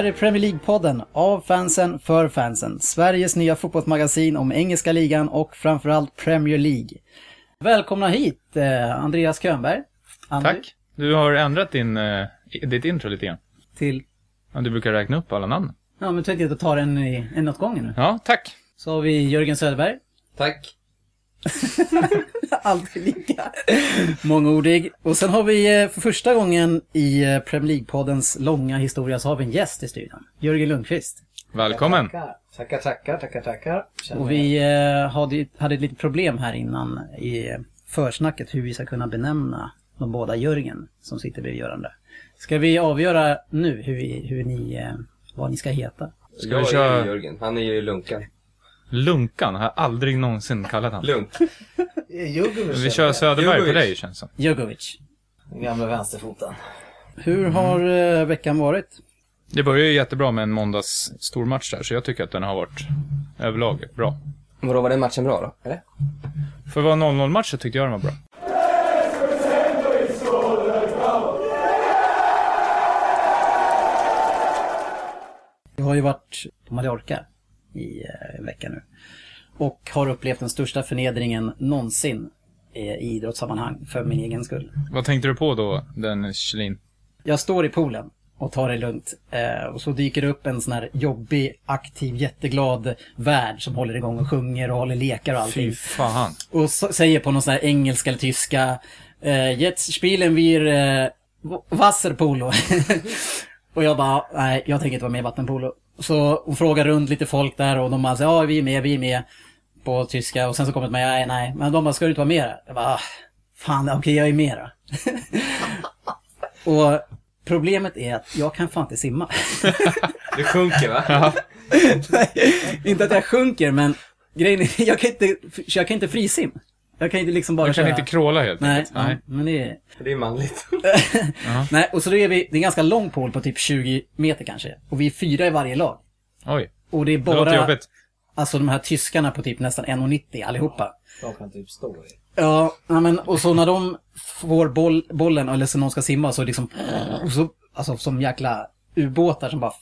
Det här är Premier League-podden av fansen för fansen. Sveriges nya fotbollsmagasin om engelska ligan och framförallt Premier League. Välkomna hit eh, Andreas Könberg. André- Tack. Du har ändrat din, eh, ditt intro lite grann. Till, Ja, Du brukar räkna upp alla namn. ja men tänkte jag ta en, i- en åt gången nu. Ja, tack. Så har vi Jörgen Söderberg. Tack. Alltid lika mångordig. Och sen har vi eh, för första gången i eh, Premier League-poddens långa historia så har vi en gäst i studion. Jörgen Lundqvist. Välkommen. Tackar, tackar, tackar, tackar, Och vi eh, hade, hade ett litet problem här innan i försnacket hur vi ska kunna benämna de båda Jörgen som sitter bredvid varandra. Ska vi avgöra nu hur, vi, hur ni, vad ni ska heta? Ska jag vi är köra- ju Jörgen, han är ju Lunkan. Lunkan har jag aldrig någonsin kallat han. Lunk. Jugovic. Vi kör Söderberg på dig känns som. Djokovic. Den gamla vänsterfoten. Hur har eh, veckan varit? Det började ju jättebra med en måndags stormatch där, så jag tycker att den har varit överlag bra. Vadå, var den matchen bra då? Eller? För att vara 0-0-match så tyckte jag den var bra. Jag har ju varit på Mallorca i eh, en vecka nu. Och har upplevt den största förnedringen någonsin eh, i idrottssammanhang för min egen skull. Vad tänkte du på då, den Kjellin? Jag står i poolen och tar det lugnt. Eh, och så dyker det upp en sån här jobbig, aktiv, jätteglad värd som håller igång och sjunger och håller lekar och allting. Fy fan. Och så, säger på någon sån här engelska eller tyska eh, Jetzt spielen wir eh, Wasserpolo. och jag bara, nej, jag tänker inte vara med i vattenpolo. Så hon frågar runt lite folk där och de bara, så, ja vi är med, vi är med. På tyska och sen så kommer det med, nej, nej. Men de bara, ska du inte vara med? Jag bara, ah, fan, okej jag är med då. och problemet är att jag kan fan inte simma. Du sjunker va? Nej, inte att jag sjunker, men grejen är, jag kan inte, jag kan inte frisim. Jag kan inte liksom bara Jag kan köra. inte kråla helt Nej, enkelt. nej. men det är... Det är manligt. Nej, och så då är vi, det är en ganska lång pool på typ 20 meter kanske. Och vi är fyra i varje lag. Oj, Och det är det låter bara, jobbigt. alltså de här tyskarna på typ nästan 1,90 allihopa. De kan typ stå i. Ja, ja, men och så när de får boll, bollen, eller så någon ska simma så liksom, och så, alltså som jäkla ubåtar som bara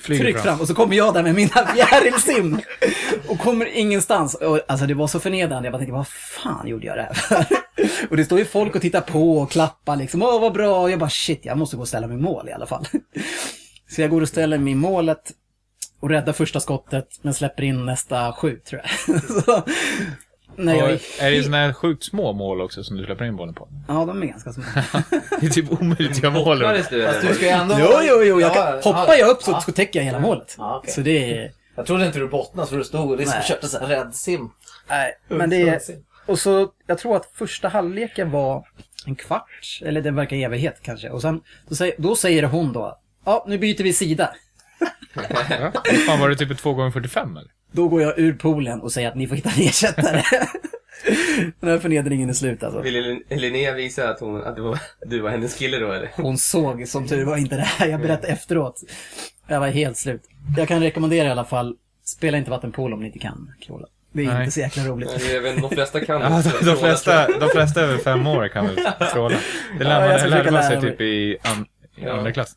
Flyger tryck fram. fram. Och så kommer jag där med mina fjärilsim. Och kommer ingenstans. Och, alltså det var så förnedrande. Jag bara tänkte, vad fan gjorde jag det här för? Och det står ju folk och tittar på och klappar liksom. Åh, vad bra. Och jag bara, shit, jag måste gå och ställa mig i mål i alla fall. Så jag går och ställer mig i målet. Och räddar första skottet, men släpper in nästa sju, tror jag. Så, när jag är är det såna här sjukt små mål också som du släpper in bollen på? Ja, de är ganska små. Det är typ omöjligt att göra mål. Fast du ska ju ändå... Jo, jo, jo. Jag kan, hoppar jag upp så, ja. så täcker jag hela målet. Ja, okej. Så det är... Jag trodde inte du bottnade så du stod och liksom Nej. körde så här räddsim. Nej, men det är... Och så, jag tror att första halvleken var en kvart, eller det verkar evighet kanske. Och sen, då säger, då säger hon då, ja, nu byter vi sida. Ja. Fan, var det typ ett 2 gånger 45 eller? Då går jag ur poolen och säger att ni får hitta en ersättare. Den här förnedringen är slut alltså. Ville Linnea visa att, hon, att du, var, du var hennes kille då eller? Hon såg som tur var inte det här, jag berättade efteråt. Jag var helt slut. Jag kan rekommendera i alla fall, spela inte vattenpolo om ni inte kan kråla. Det är Nej. inte så jäkla roligt. Nej, jag vet, de flesta kan Ja, de, de, flesta, de flesta över fem år kan väl tråla. Det Ja, lär jag man, lärde man sig typ i, an, i Ja. andra klass.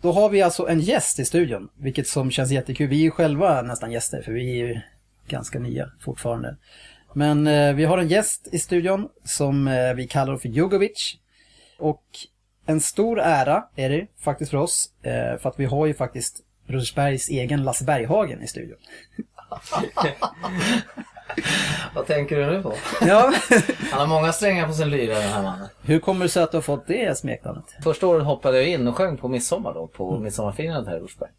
Då har vi alltså en gäst i studion, vilket som känns jättekul. Vi är ju själva nästan gäster, för vi är ju ganska nya fortfarande. Men eh, vi har en gäst i studion som eh, vi kallar för Jugovic. Och en stor ära är det faktiskt för oss, eh, för att vi har ju faktiskt Rosersbergs egen Lasse Berghagen i studion. Vad tänker du nu på? Ja, Han har många strängar på sin lyra den här mannen. hur kommer det sig att du har fått det smeknamnet? Första året hoppade jag in och sjöng på midsommar då, på midsommarfirandet här i Rosberg.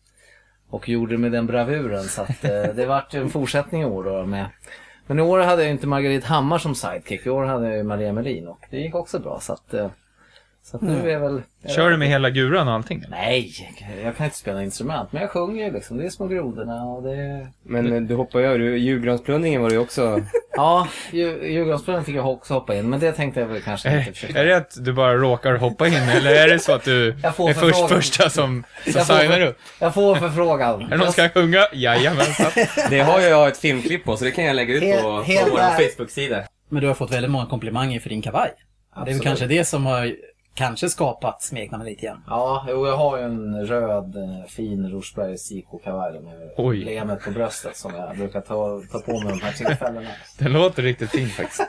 Och gjorde det med den bravuren så att eh, det vart ju en fortsättning i år då med. Men i år hade jag inte Margaret Hammar som sidekick. I år hade jag ju Maria Melin och det gick också bra så att, eh, så att nu är jag väl... Kör du med hela guran och allting? Nej, jag kan inte spela instrument men jag sjunger ju liksom. Det är små grodorna och det... Men eh, du hoppar ju över, du- julgransplundringen var det ju också... Ja, Djurgårdsspelaren fick jag också hoppa in men det tänkte jag väl kanske inte Är, försöka. är det att du bara råkar hoppa in eller är det så att du Jag får är först, första som, som signar upp? Jag får förfrågan. Är det någon som ska sjunga? Jajamensan. Det har jag ett filmklipp på så det kan jag lägga ut Helt- på, på vår. Facebook-sida. Men du har fått väldigt många komplimanger för din kavaj. Det är väl Absolut. kanske det som har kanske skapat smeknamnet lite grann. Ja, jo, jag har ju en röd eh, fin Rosbergs IK-kavaj med Oj. lemet på bröstet som jag brukar ta, ta på mig de här tillfällena. Den låter riktigt fin faktiskt.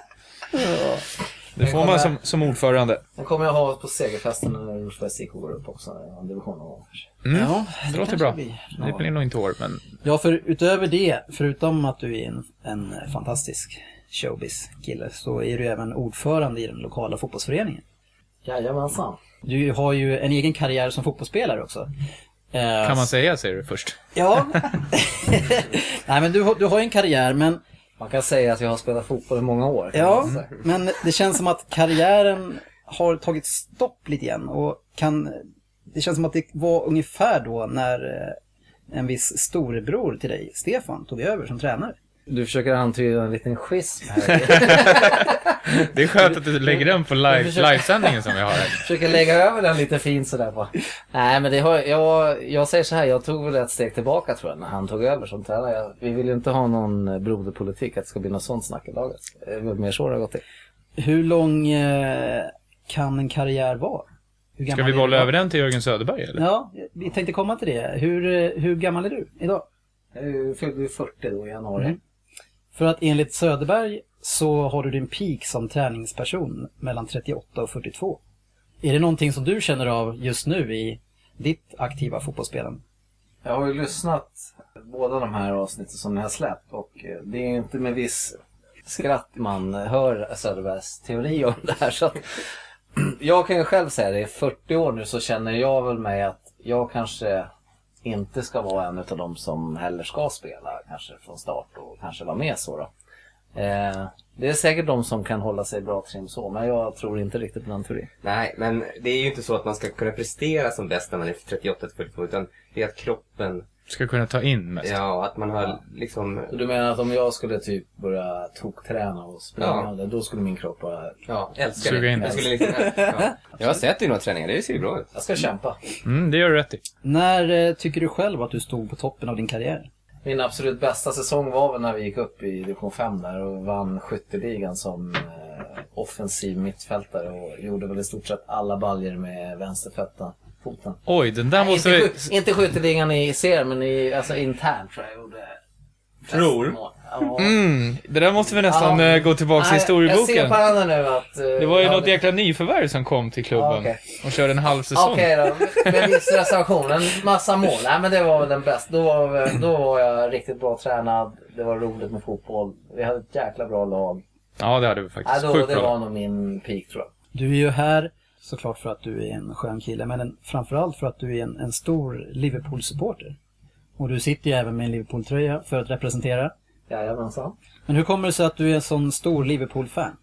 Det får man som, som ordförande. Den kommer jag ha på segerfesten när Rosbergs IK går upp också, en division någon gång. Mm. Ja, Det låter kanske bra. blir. Det blir nog inte år, men Ja, för utöver det, förutom att du är en, en fantastisk showbiz-kille, så är du även ordförande i den lokala fotbollsföreningen. Jajamensan. Du har ju en egen karriär som fotbollsspelare också. Eh, kan man säga säger du först. Ja. Nej, men du, har- du har ju en karriär, men Man kan säga att jag har spelat fotboll i många år. Ja, men det känns som att karriären har tagit stopp lite grann och kan... Det känns som att det var ungefär då när eh, en viss storebror till dig, Stefan, tog över som tränare. Du försöker antyda en liten schism här. Det är skönt att du lägger den på live, försöker- livesändningen som vi har här. försöker lägga över den lite fint sådär på. Nej men det har, jag, jag säger så här, jag tog väl ett steg tillbaka tror jag när han tog över som tränare. Jag- Vi vill ju inte ha någon eh, broderpolitik, att det ska bli något sånt snack i laget. Det är väl mer så det har gått till. Hur lång eh, kan en karriär vara? Hur Ska vi bolla över den till Jörgen Söderberg eller? Ja, vi tänkte komma till det. Hur, eh, hur gammal är du idag? Jag fyllde ju 40 då i januari. Mm. För att enligt Söderberg så har du din peak som träningsperson mellan 38 och 42. Är det någonting som du känner av just nu i ditt aktiva fotbollsspelande? Jag har ju lyssnat båda de här avsnitten som ni har släppt och eh, det är inte med viss skratt man hör Söderbergs teori om det här. Så att, jag kan ju själv säga det, i 40 år nu så känner jag väl mig att jag kanske inte ska vara en av de som heller ska spela kanske från start och kanske vara med så då. Eh, det är säkert de som kan hålla sig bra trim så, men jag tror inte riktigt på den teorin. Nej, men det är ju inte så att man ska kunna prestera som bäst när man är 38-42 utan det är att kroppen, Ska kunna ta in mest. ja, att man har liksom, Så du menar att om jag skulle typ börja tokträna och springa, Ja. då skulle min kropp bara... ja, älskar Suga det. in. Jag, skulle liksom, ja. jag har sett dina träningar, det ser ju bra ut. Jag ska kämpa. Mm, det gör du rätt i. När eh, tycker du själv att du stod på toppen av din karriär? Min absolut bästa säsong var väl när vi gick upp i division 5 där och vann skytteligan som eh, offensiv mittfältare och gjorde väl i stort sett alla baljer med vänsterfötten. Foten. Oj, den där måste inte, vi... inte skytteligan i serien men i, alltså internt tror jag jag gjorde Tror? Ja. Mm, det där måste vi nästan Ja. eh, gå tillbaka till Nej, Jag ser historieboken. på henne nu att... eh, Det var ju ja, något jäkla nyförvärv som kom till klubben Ja, okej. och körde en halv säsong. Okej då, med viss reservation. En massa mål. Nej men det var väl den bästa. Då var, då var jag riktigt bra tränad. Det var roligt med fotboll. Vi hade ett jäkla bra lag. Ja, det hade vi faktiskt. då, Sjukt det bra. var nog min peak tror jag. Du är ju här såklart för att du är en skön kille, men en, framförallt för att du är en, en stor Liverpool-supporter. Och du sitter ju även med en Liverpool-tröja för att representera. Jajamensan. Men Men hur kommer det sig att du är en sån stor Liverpool-fan?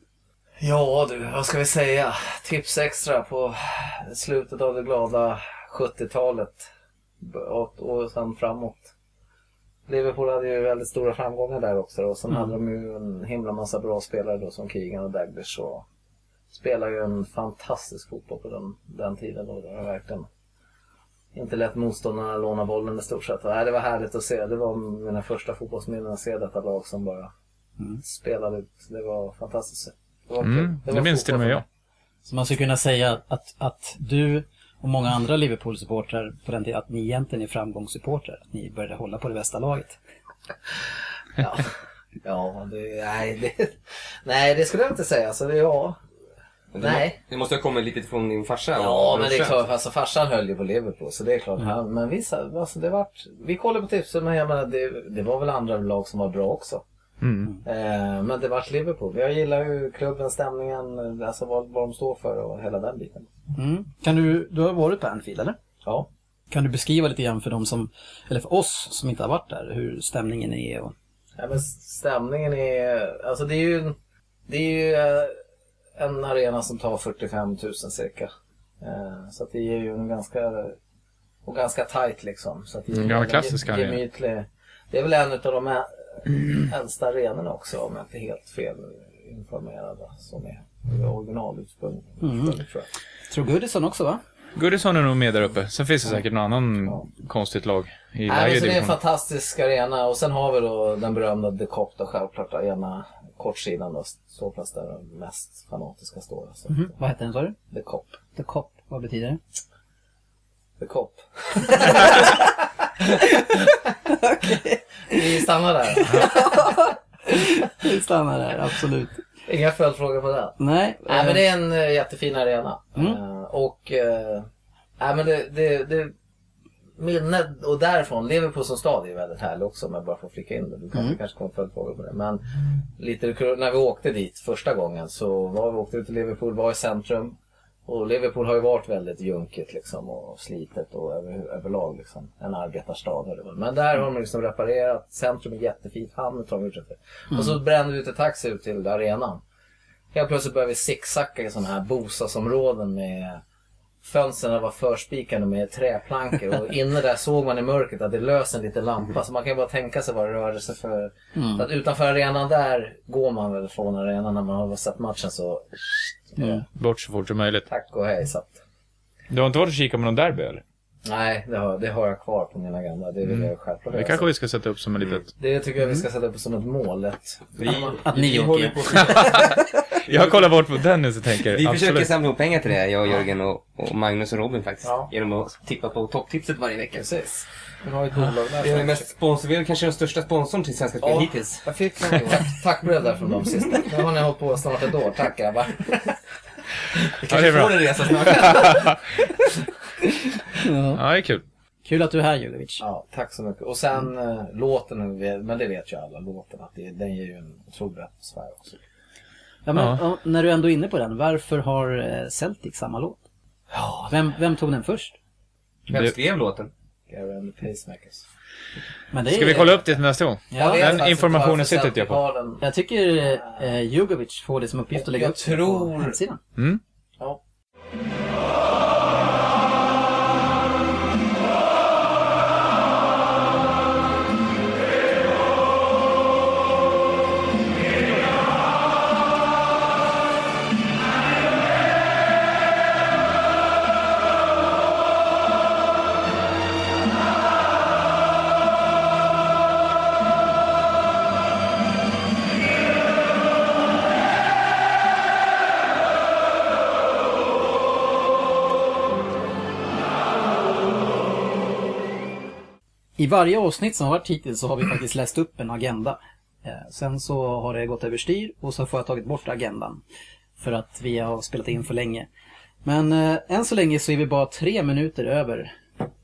Ja du, vad ska vi säga? Tips extra på slutet av det glada 70-talet. Och, och sen framåt. Liverpool hade ju väldigt stora framgångar där också. Och sen Mm. hade de ju en himla massa bra spelare då som Keegan och Daglish. Och spelade ju en fantastisk fotboll på den, den tiden. Då. Det var verkligen inte lätt motståndarna låna bollen i stort sett. Och, nej, det var härligt att se. Det var mina första fotbollsminnen att se detta lag som bara Mm. spelade ut. Det var fantastiskt. Det var Mm, det var minns till och med jag. Så man skulle kunna säga att, att du och många andra Liverpool-supportrar på den tiden, att ni egentligen är framgångssupportrar. Att ni började hålla på det bästa laget. Ja, ja det, nej, det, nej, det skulle jag inte säga. Så det, ja, det, Nej. Det måste ha kommit lite från din farsa ja men det är klart. Alltså farsan höll ju på Liverpool så det är klart. Ja, men vissa, alltså det vart, vi kollade på tipsen men jag menar det, det var väl andra lag som var bra också. Mm. Eh, men det vart Liverpool. Jag gillar ju klubben, stämningen, alltså vad, vad de står för och hela den biten. Mm. Kan du, du har varit på Anfield eller? Ja. Kan du beskriva lite grann för dem som, eller för oss som inte har varit där, hur stämningen är och... Ja, men stämningen är, alltså det är ju, det är ju eh, en arena som tar 45 000 cirka. Eh, Så att det är ju en ganska, och ganska tight liksom. Så att det är Mm, en klassisk arena. gemytlig. Det är väl en av de äldsta arenorna också om jag inte är helt fel informerad. va, Som är originalursprung. Mm. tror jag. Tror Goodison också va? Goodison är nog med där uppe. Sen finns det säkert någon annan Ja. konstigt lag i Nej, lägre det är en fantastisk arena och sen har vi då den berömda De Cop då självklart, ena kortsidan då, ståplats där de mest fanatiska står. Så, Mhm. Vad heter den sa du? The Cop. The Cop. Vad betyder det? The Cop. Vi stannar där. Vi stannar där, absolut. Inga följdfrågor på det. Nej. Nej men eh, det är en eh, jättefin arena. Mm. Eh, och eh, nej, men det, det, det minnet och därifrån, Liverpool som stad är väldigt härlig också om jag bara får flika in det. Du kanske, Mm. kanske kommer följdfrågor på det. Men lite när vi åkte dit första gången så var vi åkte ut till Liverpool, var i centrum. Och Liverpool har ju varit väldigt junkigt liksom och slitet och över, överlag liksom en arbetarstad. Men där har de liksom reparerat, centrum är jättefint, hamnet har de gjort rätt. Och så brände vi ut en taxi ut till arenan. Helt plötsligt började vi zigzacka i sådana här bostadsområden med fönstren var förspikade med träplankor och inne där såg man i mörkret att det lös en liten lampa så man kan ju bara tänka sig vad det rörde sig för. Så att utanför arenan där går man väl från arenan när man har sett matchen så Mm. Bort så fort som möjligt. tack och hej. Så att, Du har inte varit och kikat på någon derby eller? nej, det har, det har jag kvar på min agenda. Det vill jag självklart Det kanske vi ska sätta upp som ett litet... Det tycker jag vi ska sätta upp som ett mål. Ett, Att ni vi åker. Jag kollar bort på Dennis och tänker Vi försöker absolut. samla ihop pengar till det, jag, Jörgen och, och Magnus och Robin faktiskt. Ja. Genom att tippa på topptipset varje vecka. precis. Vi har ju ett bolag där. Vi är, mest sponsor, vi är kanske den största sponsorn till Svenska Spel Ja. hittills. Jag fick tackbrev där från dem sist. Nu har ni hållit på snart ett år. Tack grabbar. Ja, det är bra. Får en resa snart. Ja. Ja, det är kul. Kul att du är här Jugovic. Ja, tack så mycket. Och sen eh, låten, men det vet ju alla, låten, att det, den ger ju en otrolig atmosfär också. Ja, men, Ja. när du ändå är inne på den, varför har eh, Celtic samma låt? Vem, vem tog den först? Vem skrev låten? Gary and the Pacemakers. Men det Ska är- vi kolla upp det nästa gång? Ja, den informationen sitter Celtic jag på. Jag tycker eh, Jugovic får det som uppgift att lägga Jag upp det på tror- hemsidan. Mm. I varje avsnitt som har varit hittills så har vi faktiskt läst upp en agenda. Eh, sen så har det gått överstyr och så får jag tagit bort agendan. För att vi har spelat in för länge. Men eh, än så länge så är vi bara tre minuter över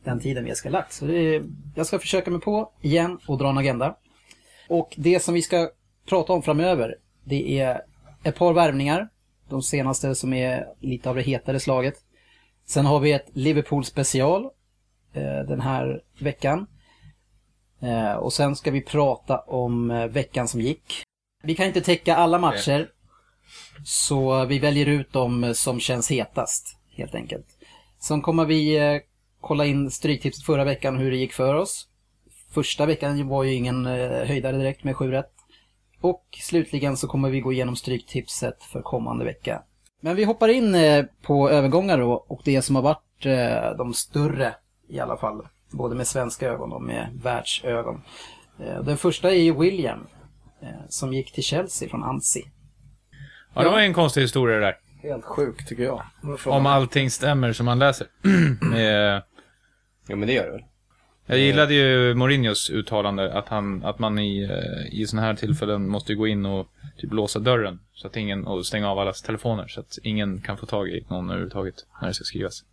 den tiden vi ska lagt. Så det är, jag ska försöka mig på igen och dra en agenda. Och det som vi ska prata om framöver, det är ett par värvningar. De senaste som är lite av det hetare slaget. Sen har vi ett Liverpool special eh, den här veckan. Eh, och sen ska vi prata om eh, veckan som gick. Vi kan inte täcka alla matcher. Så vi väljer ut de som känns hetast, helt enkelt. Sen kommer vi eh, kolla in Stryktipset förra veckan, hur det gick för oss. Första veckan var ju ingen höjdare direkt med 7 rätt. Och slutligen så kommer vi gå igenom Stryktipset för kommande vecka. Men vi hoppar in på övergångar då, och det som har varit de större i alla fall. Både med svenska ögon och med världsögon. Eh, Den första är ju William. eh, Som gick till Chelsea från Ansi. Ja, det var en konstig historia det där. Helt sjukt tycker jag. Om allting stämmer som man läser. Med, Jo men det gör det väl. jag gillade ju Mourinhos uttalande att, han, att man i, eh, i sådana här tillfällen måste gå in och typ låsa dörren. Så att ingen, och stänga av allas telefoner. Så att ingen kan få tag i någon överhuvudtaget när det ska skrivas.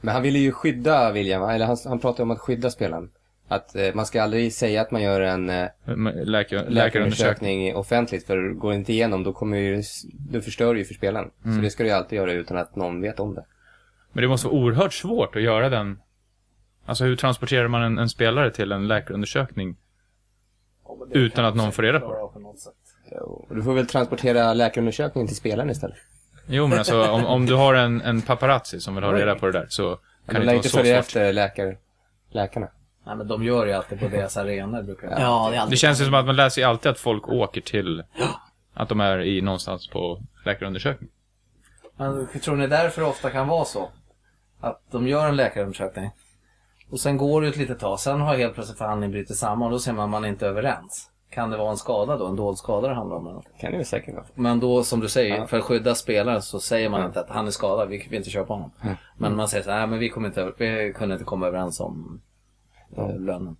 Men han ville ju skydda William, eller han, han pratade om att skydda spelaren. Att eh, man ska aldrig säga att man gör en eh, Läkar, läkarundersökning. offentligt, för går det inte igenom då kommer ju, du förstör ju för spelaren. Mm. Så det ska du ju alltid göra utan att någon vet om det. Men det måste vara oerhört svårt att göra den. Alltså hur transporterar man en, en spelare till en läkarundersökning? Utan att någon får reda på det. på något sätt. Jo, Du får väl transportera läkarundersökningen till spelaren istället. Jo men alltså om, om du har en, en paparazzi som vill ha reda på det där så kan Kan det inte vara så svårt. efter läkar, läkarna. Nej men de gör ju alltid på deras arenor brukar jag. Ja, det är alltid Det känns ju som att man läser ju alltid att folk åker till att de är i någonstans på läkarundersökning. Men tror ni därför det ofta kan vara så? Att de gör en läkarundersökning. Och sen går det ett litet tag. Sen har helt plötsligt förhandlingen brutit samman och då ser man att man inte är överens. Kan det vara en skada då? En dold skada det handlar om? Kan det väl säkert vara. Men då som du säger, Ja. för att skydda spelaren så säger man inte att han är skadad, vi vill inte köpa honom. Men man säger så här, "Nej, men vi, kommer inte, vi kunde inte komma överens om eh, lönen.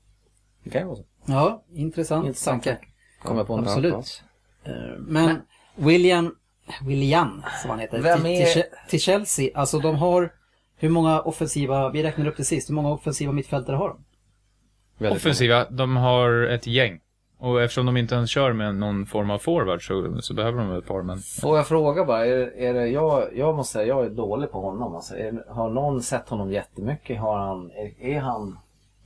Det kan ju vara så. Ja, intressant. Intressant. tanke. Kommer på. Absolut. Eh, Men William, William som han heter, Vem till, är- till, till Chelsea, alltså de har hur många offensiva, vi räknade upp det sist, hur många offensiva mittfältare har de? Väldigt Offensiva, de har ett gäng. Och eftersom de inte ens kör med någon form av forward så, så behöver de ett par, men... Får jag fråga bara, är, är det, jag, jag måste säga, jag är dålig på honom. Alltså, är, har någon sett honom jättemycket? Har han, är, är han,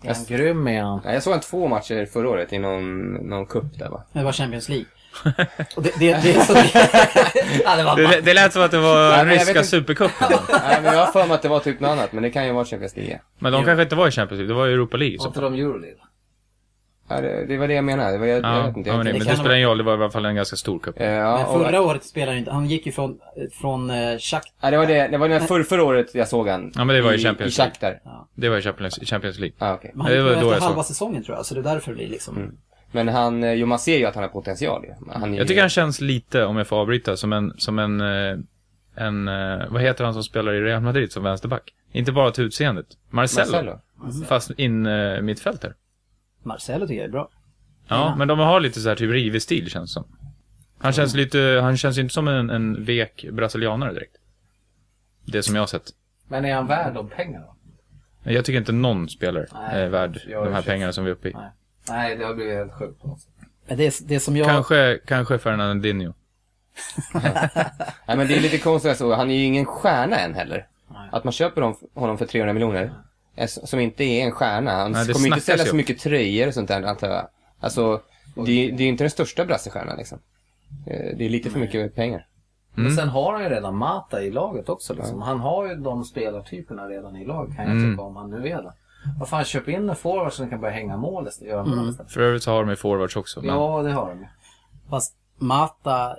är han grym? Är han? Ja, jag såg han två matcher förra året i någon, någon cup där va? Det var Champions League. Det, det, det är så... ja, det var Det, det lät som att det var Nej, jag ryska inte. supercupen. Nej, men jag har för mig att det var typ något annat, men det kan ju vara Champions League. Men de kanske inte var i Champions League, det var i Europa League. Var inte de Euroleague? Ja, det, var det jag menade. Det var, jag, jag Ja, vet inte. ja, men, det, Jag, men Det spelar ingen roll, det var i alla fall en ganska stor cup. Eh, ja, Men och- förra året spelade han inte, han gick ju från, från uh, Shakhtar. Ja, det var det, det var det för, förra året jag såg han. Ja, men det var i i Champions I Shakhtar. Det var i Champions, Champions League. Ja, okej. Men han Det gick var ju efter jag såg. halva säsongen tror jag, så det är därför det blir liksom... Men han, eh, jo man ser ju att han har potential ju. Han är Jag tycker han känns lite, om jag får avbryta, som en, som en, eh, en, eh, vad heter han som spelar i Real Madrid som vänsterback? Inte bara till utseendet. Marcelo. Marcelo. Fast in eh, mittfältare. Marcelo tycker jag är bra. Ja, Ja. men de har lite så här typ rivig stil känns som. Han känns lite, han känns inte som en, en vek brasilianare direkt. Det som jag har sett. Men är han värd de pengarna? Jag tycker inte någon spelare Nej, är värd de här pengarna som vi är uppe i. Nej. Nej, det har blivit helt sjukt på något sätt. Men det, det som jag... Kanske, kanske Fernandinho. Nej men det är lite konstigt så. Han är ju ingen stjärna än heller. Att man köper dem, honom för 300 miljoner. Som inte är en stjärna. Han Nej, kommer inte sälja så mycket tröjor och sånt där antar jag. Alltså, det, är- det är ju inte den största brassestjärnan liksom. Eh, Det är lite för mycket pengar. Mm. Men sen har han ju redan Mata i laget också. Liksom. Han har ju de spelartyperna redan i laget kan jag Mm. tycka om han nu är det. Vad fan, köp in en forward som kan börja hänga mål istället. Istället. För övrigt har de ju forwards också. Men... Ja, det har de ju. Fast Mata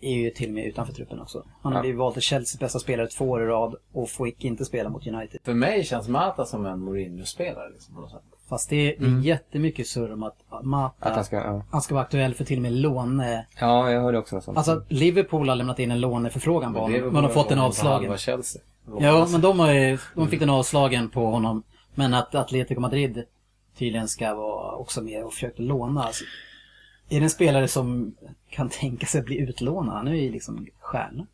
är ju till och med utanför truppen också. Han har Ja. blivit vald till Chelseas bästa spelare två år i rad och fick inte spela mot United. För mig känns Mata som en Mourinho-spelare. Liksom, på något sätt. Fast det, det är jättemycket surr om att Mata, Att han ska, ja. han ska vara aktuell för till och med låne... Ja, jag hörde också sånt. Alltså Liverpool har lämnat in en låneförfrågan på honom, men har fått den avslagen. Halva Chelsea. Ja, men de, har ju, de fick den avslagen på honom. Men att Atletico Madrid tydligen ska vara också med och försöka låna. Alltså, är det en spelare som kan tänka sig att bli utlånad? Han är ju liksom stjärna.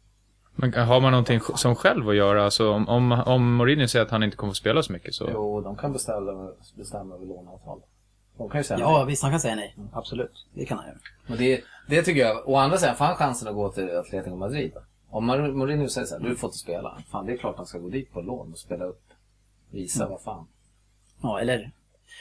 Men har man någonting som själv att göra? Alltså om, om, om Mourinho säger att han inte kommer få spela så mycket så... Jo, de kan beställa, bestämma över låneavtal. De kan ju säga Ja, nej. visst, han kan säga nej. Absolut. Det kan han göra. Men det, det tycker jag, å andra sidan, får han chansen att gå till Atletico Madrid då? Om Mourinho säger så här, du får inte spela. Fan, det är klart han ska gå dit på lån och spela upp. Visa vad fan. Ja, eller...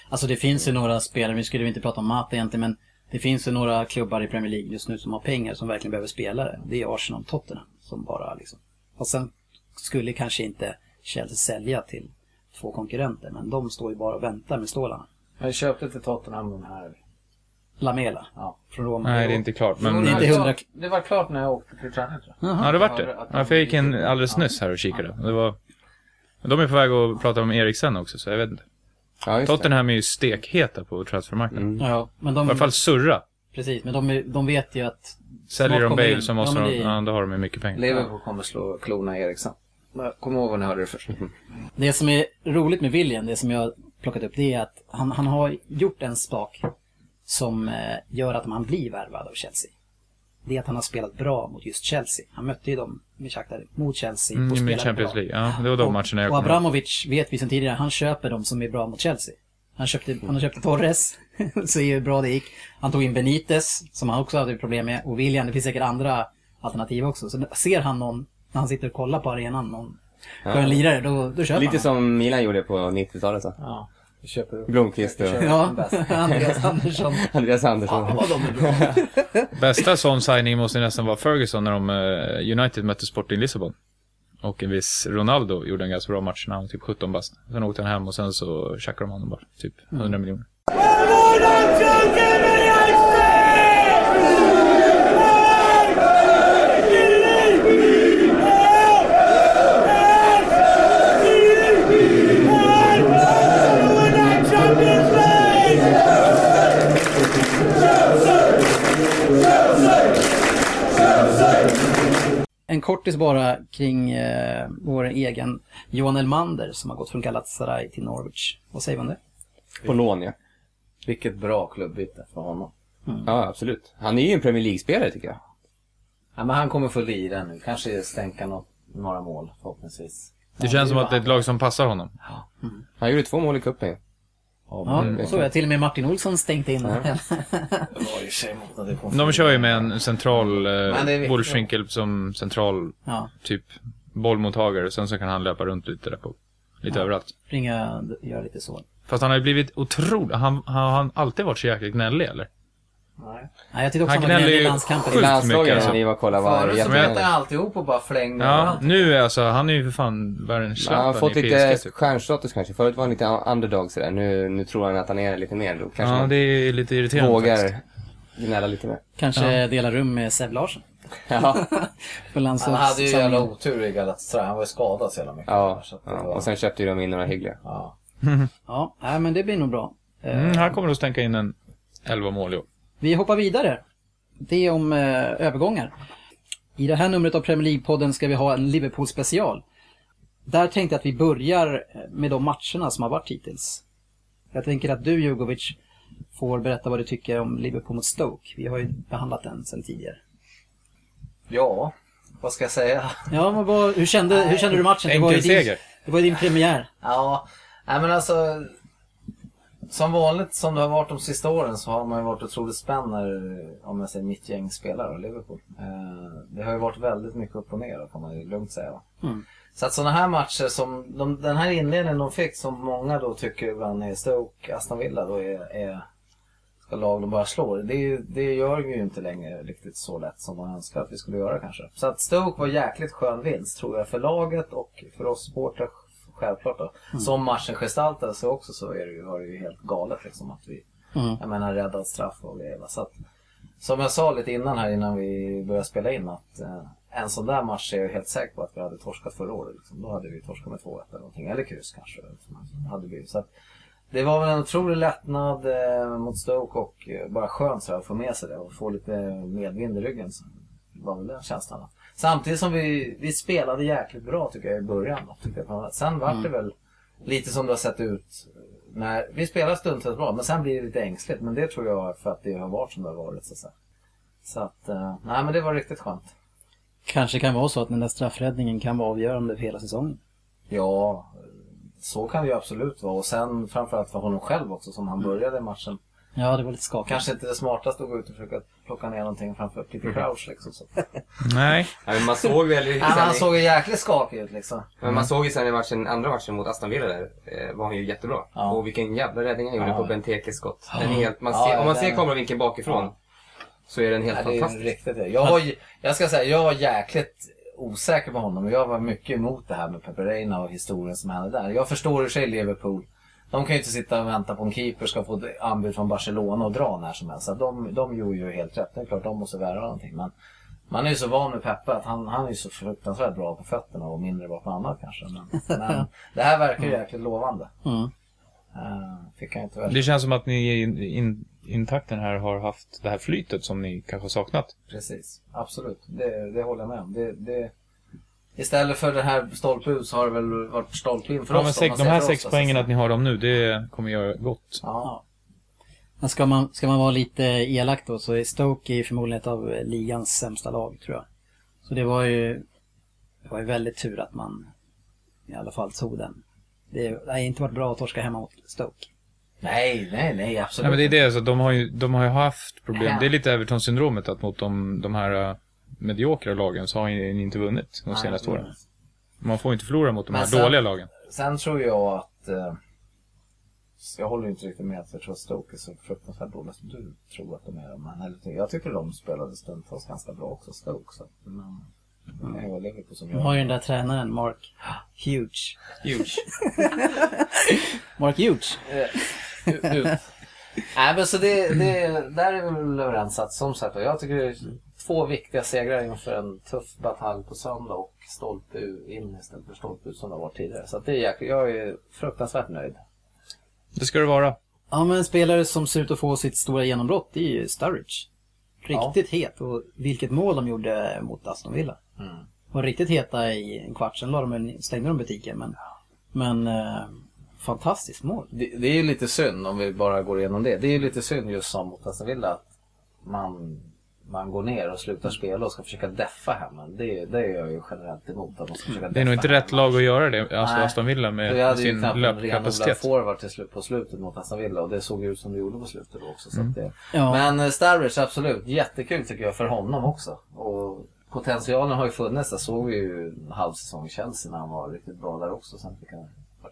Alltså det finns ju några spelare, vi skulle inte prata om Mata egentligen, men det finns ju några klubbar i Premier League just nu som har pengar som verkligen behöver spelare. Det är Arsenal och Tottenham som bara liksom... Och sen skulle kanske inte Chelsea sälja till två konkurrenter, men de står ju bara och väntar med stålarna. Jag köpte till Tottenham den här. Lamela Ja. från Roma. Nej, det är inte klart. Men... Det är inte var hundra- klart- Det var klart när jag åkte till träning tror jag. Ja, det vart det. Ja, för jag gick in alldeles nyss här och kikade. Det var... De är på väg att prata om Eriksen också, så jag vet inte. Ja, just det. Tottenham är ju stekheta på transfermarknaden. Ja, men de... I alla fall surra. Precis, men de, de vet ju att... Säljer de Bale in. så måste de... det- Ja, då har de ju mycket pengar. Liverpool kommer slå klona Eriksen. Kom ihåg vad ni hörde det först. Det som är roligt med William, det som jag har plockat upp, det är att han, han har gjort en sak som eh, gör att man blir värvad av Chelsea. Det är att han har spelat bra mot just Chelsea. Han mötte ju dem med Shakhtar mot Chelsea och Mm, spelade med Champions bra. League. Ja, det var de och, matcherna jag Och. Abramovic vet vi sedan tidigare, han köper de som är bra mot Chelsea. Han köpte, han köpte Torres, är ju bra det gick. Han tog in Benitez, som han också hade problem med, och William, det finns säkert andra alternativ också. Så ser han någon, när han sitter och kollar på arenan, någon skön lirare, då, då köper Lite han. som Milan gjorde på 90-talet så. Ja, vi köper upp. Blomqvist och Ja, Andreas Andersson. Andreas Andersson. Ja, vad de är bra. Bästa sån signing måste nästan vara Ferguson när de eh, United mötte Sporting Lissabon. Och en viss Ronaldo gjorde en ganska bra match när han var typ 17 bast. Sen åkte han hem och sen så tjackade de honom bara. Typ 100 miljoner. En kortis bara kring eh, vår egen Johan Elmander som har gått från Galatasaray till Norwich. Vad säger man det? På lån ja. Vilket bra klubbyte för honom. Ja, absolut. Han är ju en Premier League-spelare tycker jag. Ja, men han kommer få lira nu. Kanske stänka något, några mål förhoppningsvis. Det känns som att det är ett lag som passar honom. Han gjorde två mål i cupen Ja, så jag till och med Martin Olsson stängt in. Kom De kör ju med en central eh, viktigt. Wolfswinkel som central ja, typ bollmottagare. Sen så kan han löpa runt lite där på. Lite överallt. ringa, göra lite så. Fast han har ju blivit otroligt... Han, har han alltid varit så jäkla gnällig eller? Nej. Nej, jag tyckte också Han han gnäller ju landskampen. sjukt landslaget mycket, alltså. var och kollade var Förut så bet han alltihop och bara flängde Ja, överallt. nu är alltså, han är ju för fan världens Han har Zlatan fått i lite PSG typ. stjärnstatus kanske. Förut var han lite underdog sådär. Nu, nu tror han att han är lite mer. Då kanske Ja, han det är lite irriterande vågar faktiskt. gnälla lite mer. Kanske dela rum med Sev Larsson. Ja, På Han hade ju jävla landslagssamlingen. otur i Galatasaray. Han var ju skadad så jävla mycket. ja. Så att det ja. var- Och sen köpte ju de in några hyggliga. ja. Ja, nej, men det blir nog bra. Eh, Mm, han kommer att stänka in en 11 mål i år. Vi hoppar vidare. Det är om eh, övergångar. I det här numret av Premier League-podden ska vi ha en Liverpool-special. Där tänkte jag att vi börjar med de matcherna som har varit hittills. Jag tänker att du, Jugovic, får berätta vad du tycker om Liverpool mot Stoke. Vi har ju behandlat den sedan tidigare. ja, vad ska jag säga? Ja, men vad, hur, kände, hur kände du matchen? Det var ju din, det var ju din premiär. Ja, nej men alltså. Som vanligt som det har varit de sista åren så har man ju varit otroligt spänd när, om jag säger mitt gäng spelar av Liverpool. Eh, det har ju varit väldigt mycket upp och ner får man ju lugnt säga. Mm. Så att sådana här matcher som, de, den här inledningen de fick som många då tycker ibland är Stoke, Aston Villa då är, är ska lag de bara slår. Det, det gör ju inte längre riktigt så lätt som man önskar att vi skulle göra kanske. Så att Stoke var jäkligt skön vinst tror jag för laget och för oss supportrar självklart då. Som matchen gestaltade sig också så är det ju, var det ju helt galet liksom att vi, Mm. jag menar räddad straff och grejer. Så att, som jag sa lite innan här innan vi började spela in att eh, en sån där match är jag helt säker på att vi hade torskat förra året. Liksom. Då hade vi torskat med 2-1 eller någonting. Eller kryss kanske. Hade vi. Så att, det var väl en otrolig lättnad eh, mot Stoke och eh, bara skönt så här, att få med sig det och få lite medvind i ryggen. Så var väl den känslan. Samtidigt som vi, vi spelade jäkligt bra tycker jag i början. Tycker jag. Sen vart det väl lite som det har sett ut. När, vi spelar stundtals bra men sen blir det lite ängsligt. Men det tror jag är för att det har varit som det har varit. Så så att eh, nej men det var riktigt skönt. Kanske kan vara så att den där straffräddningen kan vara avgörande för hela säsongen. Ja, så kan det ju absolut vara. Och sen framförallt för honom själv också som han började matchen. Ja, det var lite skakigt. Kanske inte det smartaste att gå ut och försöka plocka ner någonting framför Peter Crouch liksom. Så. Nej. Ja, men man såg väl ju Ja, han såg ju jäkligt skakig ut liksom. men man såg ju sen i matchen, andra matchen mot Aston Villa där, eh, var han ju jättebra. Ja. Och vilken jävla räddning han gjorde Ja. på Bentekes skott. Den är helt, man ser, ja, om man den- ser kameravinkeln bakifrån Ja. så är den helt Ja, det är fantastisk. riktigt det. Jag, var, jag ska säga, jag var jäkligt osäker på honom. och Jag var mycket emot det här med Peperina och historien som hände där. Jag förstår i sig Liverpool. De kan ju inte sitta och vänta på en keeper ska få ett anbud från Barcelona och dra när som helst. Så de, de gjorde ju helt rätt. Det är klart de måste värva någonting. Men man är ju så van med Peppe att han, han är ju så fruktansvärt bra på fötterna och mindre bra på annat kanske. Men, men det här verkar ju jäkligt lovande. Mm. Uh, fick han inte väl. Det känns som att ni i in, intakten här har haft det här flytet som ni kanske har saknat. Precis, absolut. Det, det håller jag med om. Det, det, istället för det här stolpe ut så har det väl varit stolpe in för Ja, oss. men sex, de här sex oss, poängen alltså. att ni har dem nu, det kommer göra gott. Ja, Men ska man, ska man vara lite elak då så är Stoke är förmodligen ett av ligans sämsta lag tror jag. Så det var ju, det var ju väldigt tur att man i alla fall tog den. Det det har inte varit bra att torska hemma mot Stoke. nej, nej, nej, absolut. Nej, men det är det, så de har ju, de har ju haft problem. Ja. Det är lite Everton-syndromet att mot de, de här mediokra lagen så har ni inte vunnit de Nej, senaste mm. åren. Man får inte förlora mot de här sen- dåliga lagen. Sen tror jag att... Eh, jag håller ju inte riktigt med att jag tror att Stoke är så fruktansvärt dåliga som du tror att de är. Men jag tycker de spelade stundtals ganska bra också, Stoke. Så, men, som De har ju den där tränaren Mark Huge. Huge. Mark Huge. ut. Nej men så det, det, där är vi väl överens att som sagt jag tycker två viktiga segrar inför en tuff batalj på söndag och stolpe in istället för stolpe ut som det har varit tidigare. Så att det är jäkligt, jag är fruktansvärt nöjd. Det ska det vara. Ja men en spelare som ser ut att få sitt stora genombrott det är ju Sturridge. Riktigt het och vilket mål de gjorde mot Aston Villa. var riktigt heta i en kvart, sen de, stängde de butiken. Men, men eh, fantastiskt mål. Det, det är ju lite synd om vi bara går igenom det. Det är ju lite synd just som mot Aston Villa att man, man går ner och slutar spela och ska försöka deffa hemmen. Det, det är jag ju generellt emot. Att man ska försöka Det är nog inte rätt hemma. lag att göra det, alltså Nej. Aston Villa Vi med hade ju sin löpkapacitet. forward till slut, på slutet mot Aston Villa och det såg ju ut som det gjorde på slutet då också. Så att det... Ja. Men eh, Starwich absolut, jättekul tycker jag för honom också. Och potentialen har ju funnits. Där såg vi ju en halv säsong i Chelsea när han var riktigt bra där också. Sen fick han,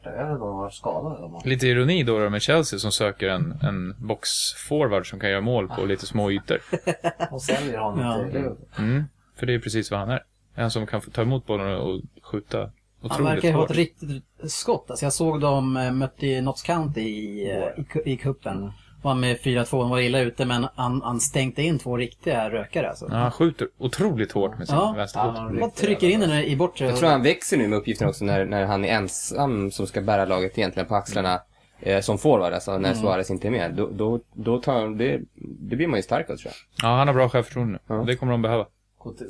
det, jag vet inte om han var skadad eller. Lite ironi då, då med Chelsea som söker en, en boxforward som kan göra mål på lite små ytor. Och säljer honom Ja. till Liverpool. Mm, för det är precis vad han är. En som kan ta emot bollen och skjuta Han verkar ha ett riktigt skott. Alltså jag såg dem eh, mötte Notts County i, eh, i, ku- i kuppen. Var med 4-2, han var illa ute men han, han stänkte in två riktiga rökare alltså. Ja, han skjuter otroligt hårt med sin Ja. vänsterfot. Ja, Bara trycker in den i bortre. Jag tror han växer nu med uppgiften också när, när han är ensam som ska bära laget egentligen på axlarna eh, som forward, alltså när Suarez inte är med. Då, då, då tar det, det blir man ju stark av tror jag. Ja, han har bra självförtroende. Ja. Det kommer de behöva.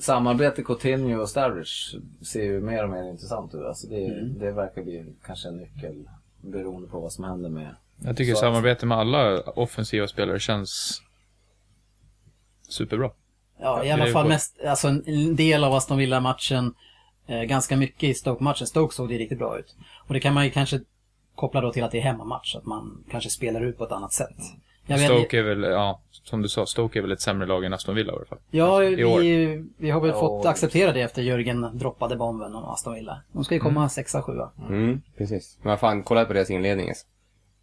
Samarbete Coutinho och Starwich ser ju mer och mer intressant ut. Alltså det, det verkar bli kanske en nyckel beroende på vad som händer med... Jag tycker Så- samarbete med alla offensiva spelare känns superbra. Ja, i alla fall mest, alltså en del av Aston Villa-matchen, eh, ganska mycket i Stoke-matchen. Stoke såg det riktigt bra ut. Och det kan man ju kanske koppla då till att det är hemmamatch, att man kanske spelar ut på ett annat sätt. Jag vet- Stoke är väl, ja, som du sa, Stoke är väl ett sämre lag än Aston Villa i alla fall. Ja, i år. vi, vi har väl Ja, fått acceptera det efter Jörgen droppade bomben om Aston Villa. De ska ju komma sexa, sjua. Mm, precis. Men fan, kolla på deras inledning alltså.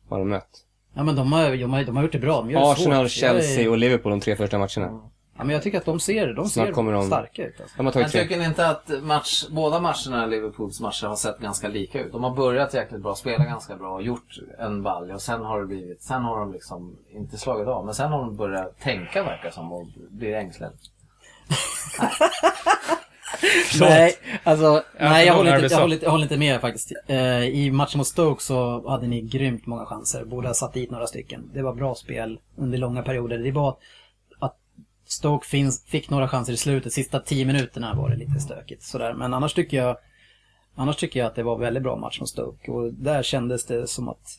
Har de mött? Ja men de har, de har, de har gjort det bra. De gör Arsenal, svårt. Jag är- Chelsea och Liverpool de tre första matcherna. Ja men jag tycker att de ser, de Snart ser kommer de- starka ut. Alltså. De har Men tagit sig. tycker ni inte att match, båda matcherna, Liverpools matcher, har sett ganska lika ut? De har börjat jäkligt bra, spelat ganska bra, gjort en balj och sen har det blivit, sen har de liksom inte slagit av, men sen har de börjat tänka verkar som och blir ängsliga. Nej, alltså, nej jag, håller inte, jag, håller jag håller inte med faktiskt. Eh, I matchen mot Stoke så hade ni grymt många chanser. Båda satt dit några stycken. Det var bra spel under långa perioder. Det var att Stoke finns, fick några chanser i slutet. Sista tio minuterna var det lite stökigt. Sådär. Men annars tycker jag Annars tycker jag att det var en väldigt bra match mot Stoke. Och där kändes det som att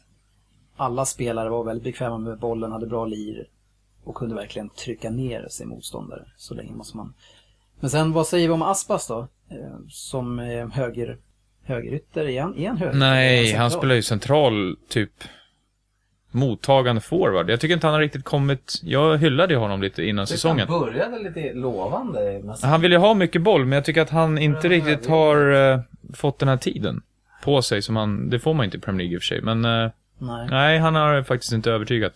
alla spelare var väldigt bekväma med bollen, hade bra lir och kunde verkligen trycka ner sin motståndare. Så länge måste man men sen vad säger vi om Aspas då? Eh, Som höger, högerytter, är han, är han höger? Nej, Är han spelar ju central, typ mottagande forward. Jag tycker inte han har riktigt kommit... Jag hyllade ju honom lite innan säsongen. Han började lite lovande. Sen- Han vill ju ha mycket boll, men jag tycker att han inte riktigt har eh, fått den här tiden på sig som han... Det får man inte i Premier League i och för sig, men... eh, Nej. nej, han har faktiskt inte övertygat.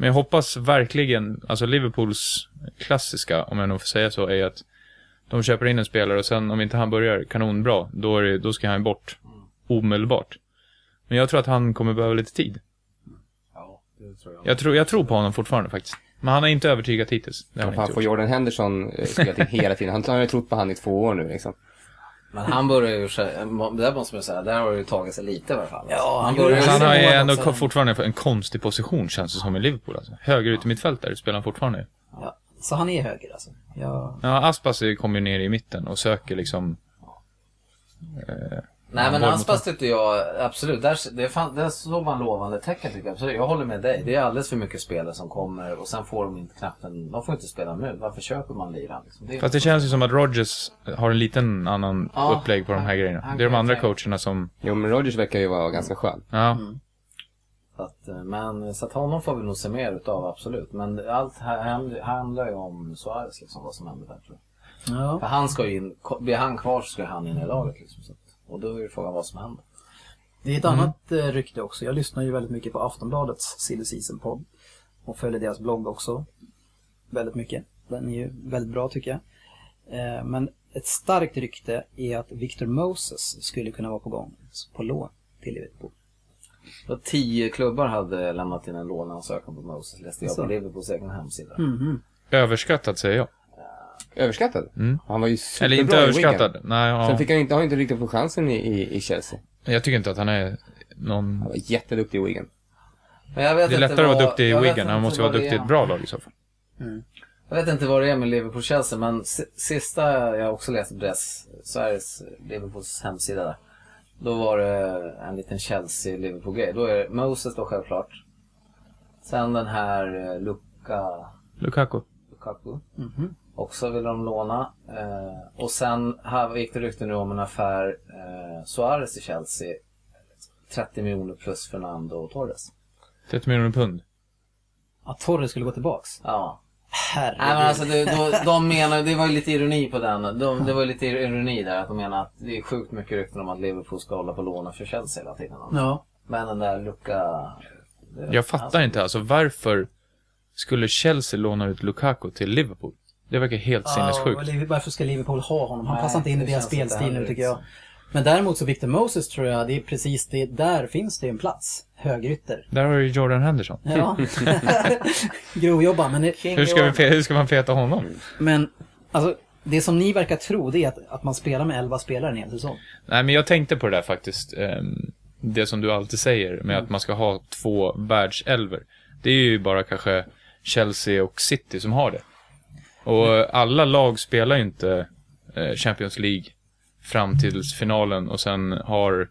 Men jag hoppas verkligen, alltså Liverpools klassiska, om jag nog får säga så, är att de köper in en spelare och sen om inte han börjar kanonbra, då, är det, då ska han bort omedelbart. Men jag tror att han kommer behöva lite tid. Ja, det tror jag. Jag tror, jag tror på honom fortfarande faktiskt. Men han har inte övertygat hittills. Det han inte får. Jordan Henderson eh, spela till hela tiden? Han har ju trott på han i två år nu liksom. Men han börjar ju, det där måste man säga, där har det ju tagit sig lite i alla fall. Ja, han börjar han har ju ändå också. fortfarande en konstig position känns det som i Liverpool alltså. Höger ut i mittfältare spelar han fortfarande. Ja. Så han är höger alltså? Ja. Ja, Aspas kommer ju ner i mitten och söker liksom... Eh, Nej men Aspas tyckte jag, absolut, där, det fan, där såg man lovande tecken tycker jag. Absolut, jag håller med dig. Det är alldeles för mycket spelare som kommer och sen får de inte knappt en, de får inte spela nu. Varför köper man liran? Liksom? Det Fast det känns ju som att Rodgers har en liten annan Ja, upplägg på de här han- grejerna. han Det är de andra coacherna som... Jo, men Rodgers verkar ju vara ganska skön. Ja, Så att, eh, men, så att honom får vi nog se mer utav, absolut. Men allt här handlar ju om Suarez, liksom, vad som händer där tror jag. ja. För han ska ju in, blir han kvar så ska han in i laget liksom. Så att, och då är ju frågan vad som händer. Det är ett annat eh, rykte också. Jag lyssnar ju väldigt mycket på Aftonbladets Silly Season-podd. Och följer deras blogg också. Väldigt mycket. Den är ju väldigt bra tycker jag. Eh, men ett starkt rykte är att Victor Moses skulle kunna vara på gång på lån till Liverpool. Och tio klubbar hade lämnat in en låneansökan på Moses, läste jag Så. på Liverpools egen hemsida. Mhm. överskattat säger jag. Överskattad? Mm. Han var ju superbra Eller inte i överskattad. Wigan. Nej, ja. Sen fick han inte, har inte riktigt fått chansen i, i, i Chelsea. Jag tycker inte att han är någon... Han var jätteduktig i Wigan. Men jag vet Det är lättare att vara duktig i Wigan. Han måste vara duktig i ett bra lag i så fall. Jag vet inte vad det är med Liverpool-Chelsea, men si- sista jag också läste på deras, Sveriges Liverpools hemsida där. Då var det en liten Chelsea-Liverpool-grej. Då är det Moses då självklart. Sen den här eh, Luka, Lukaku. Lukaku. Mhm. Också vill de låna. Eh, och sen här gick det rykten nu om en affär eh, Suarez i Chelsea. 30 miljoner plus Fernando och Torres. 30 miljoner pund. Att Torres skulle gå tillbaks. Ja. Herregud. Nej men alltså det, då, de menar, det var ju lite ironi på den. De, det var ju lite ironi där att de menar att det är sjukt mycket rykten om att Liverpool ska hålla på låna för Chelsea hela tiden. Ja. Men den där det- Jag fattar inte alltså varför skulle Chelsea låna ut Lukaku till Liverpool? Det verkar helt Ja, sinnessjukt. och varför ska Liverpool ha honom? Han Nej, passar inte in i deras spelstil nu tycker jag. Men däremot så Victor Moses tror jag, det är precis det, där finns det en plats. Högerytter. Där har du Jordan Henderson. Ja. Grovjobba, men, Hur ska, vi, hur ska man peta honom? men alltså, det som ni verkar tro det är att, att man spelar med 11 spelare en hel säsong. Nej, men jag tänkte på det där faktiskt. ehm, Det som du alltid säger med att man ska ha två världselver. Det är ju bara kanske Chelsea och City som har det. Och alla lag spelar ju inte eh, Champions League fram till finalen och sen har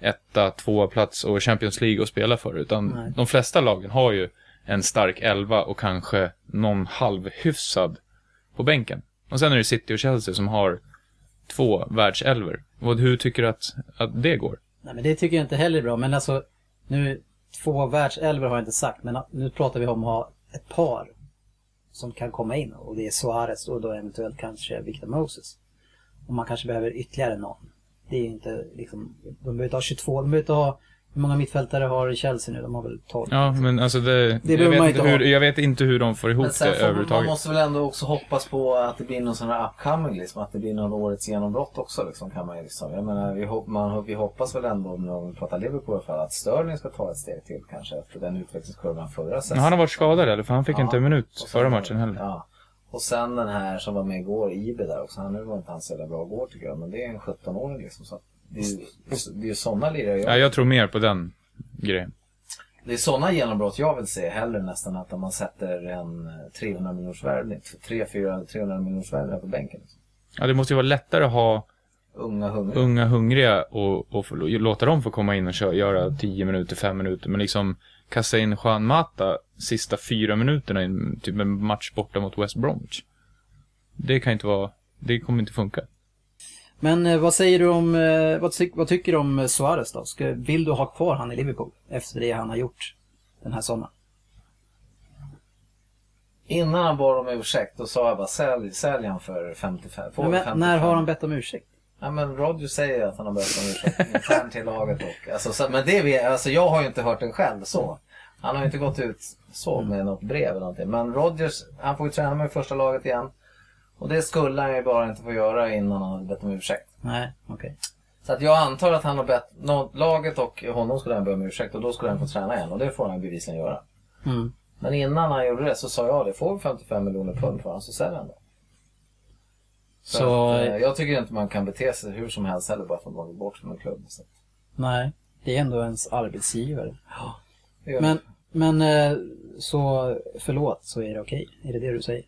etta, tvåa plats och Champions League att spela för. Utan Nej. de flesta lagen har ju en stark elva och kanske någon halvhyfsad på bänken. Och sen är det City och Chelsea som har två världselver. Och hur tycker du att, att det går? Nej men det tycker jag inte heller är bra. Men alltså, nu, två världselver har jag inte sagt. Men nu pratar vi om att ha ett par som kan komma in. Och det är Suarez och då eventuellt kanske Victor Moses. Och man kanske behöver ytterligare någon. Det är ju inte liksom, de behöver inte ha 22, de behöver inte ha, hur många mittfältare har Chelsea nu? De har väl 12? Ja, men alltså det... Det jag, vet inte hur, jag vet inte hur de får ihop Men sen det får, man överhuvudtaget. måste väl ändå också hoppas på att det blir någon sån här upcoming liksom. Att det blir någon årets genombrott också liksom kan man ju liksom. Jag menar vi, hop, man, vi hoppas väl ändå om vi pratar Liverpool i alla fall att Sterling ska ta ett steg till kanske efter den utvecklingskurvan förra säsongen. Han har varit skadad eller? För han fick Ja. inte en minut förra matchen heller. Ja. Och sen den här som var med igår, Ibe där också. Han nu var inte han så jävla bra igår tycker jag. Men det är en 17-åring liksom. Så att det är ju det är ju sådana lirare jag... Ja, jag tror mer på den grejen. Det är sådana genombrott jag vill se hellre nästan att man sätter en eh, 300 miljoners värvning, 300 300 miljoners värvning på bänken. Ja, det måste ju vara lättare att ha Unga hungriga. unga hungriga och, och få, låta dem få komma in och köra, göra 10 minuter, 5 minuter. Men liksom kasta in Juan Mata sista fyra minuterna i typ en match borta mot West Bromwich. Det kan inte vara, det kommer inte funka. Men eh, vad säger du om, eh, vad, ty- vad tycker du om eh, Suarez då? Ska, vill du ha kvar han i Liverpool? Efter det han har gjort den här sommaren. Innan han bad om ursäkt då sa jag bara sälj, sälj han för 55. Få Men, men, 55. när har han bett om ursäkt? Ja men Roger säger att han har bett om ursäkt internt till laget och, alltså, så, men det alltså jag har ju inte hört den själv så. Han har ju inte gått ut så med något brev eller någonting. Men Rodgers, han får ju träna med första laget igen. Och det skulle han ju bara inte få göra innan han hade bett om ursäkt. Nej, okej. Så att jag antar att han har bett laget och honom skulle han be om ursäkt och då skulle han få träna igen och det får han bevisligen göra. Mm. Men innan han gjorde det så sa jag det, får vi 55 miljoner pund för honom så säljer han det. Så, att, eh, jag tycker inte man kan bete sig hur som helst heller bara för att man går bort från en klubb. Så. nej. Det är ändå ens arbetsgivare. gör Men, men eh, så förlåt, så är det okej? Är det det du säger?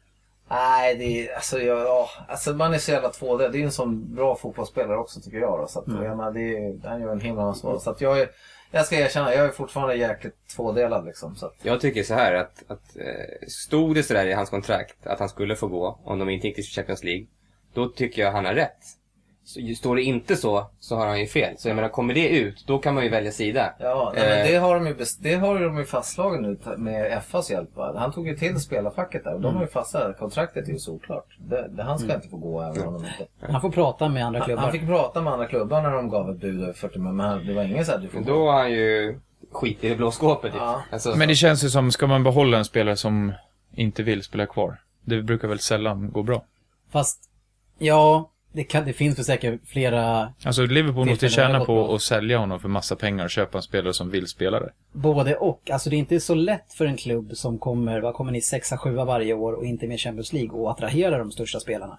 Nej, det är, alltså, jag, ja, alltså man är så jävla tvådelad. Det är en sån bra fotbollsspelare också tycker jag. Då, så att, Mm. jag menar, det är, han gör en himla massa mål. Så att jag, är, jag ska erkänna, jag är fortfarande jäkligt tvådelad liksom. Så att, Jag tycker så här att, att eh, stod det sådär i hans kontrakt att han skulle få gå om de inte gick till Champions League, då tycker jag han har rätt. Så, står det inte så, så har han ju fel. Så jag menar, kommer det ut, då kan man ju välja sida. ja, nej, men Eh. det har de ju, det har de ju fastslaget nu med FAs hjälp. Va? Han tog ju till spelarfacket där och de har ju fastställt kontraktet är ju såklart. Det, det, han ska inte få gå även om de inte... Han får prata med andra Han, klubbar. han fick prata med andra klubbar när de gav ett bud över 40 miljoner. Men han- det var ingen så här, du får då har han ju skit i det blå skåpet ju. Ja. Alltså, Men det känns ju som, ska man behålla en spelare som inte vill spela kvar? Det brukar väl sällan gå bra. Fast, ja, det, kan, det finns väl säkert flera, Alltså Liverpool måste tjäna på att sälja honom för massa pengar och köpa en spelare som vill spela det. både och. Alltså det är inte så lätt för en klubb som kommer, vad kommer ni, sexa, sjua varje år och inte med Champions League och attrahera de största spelarna.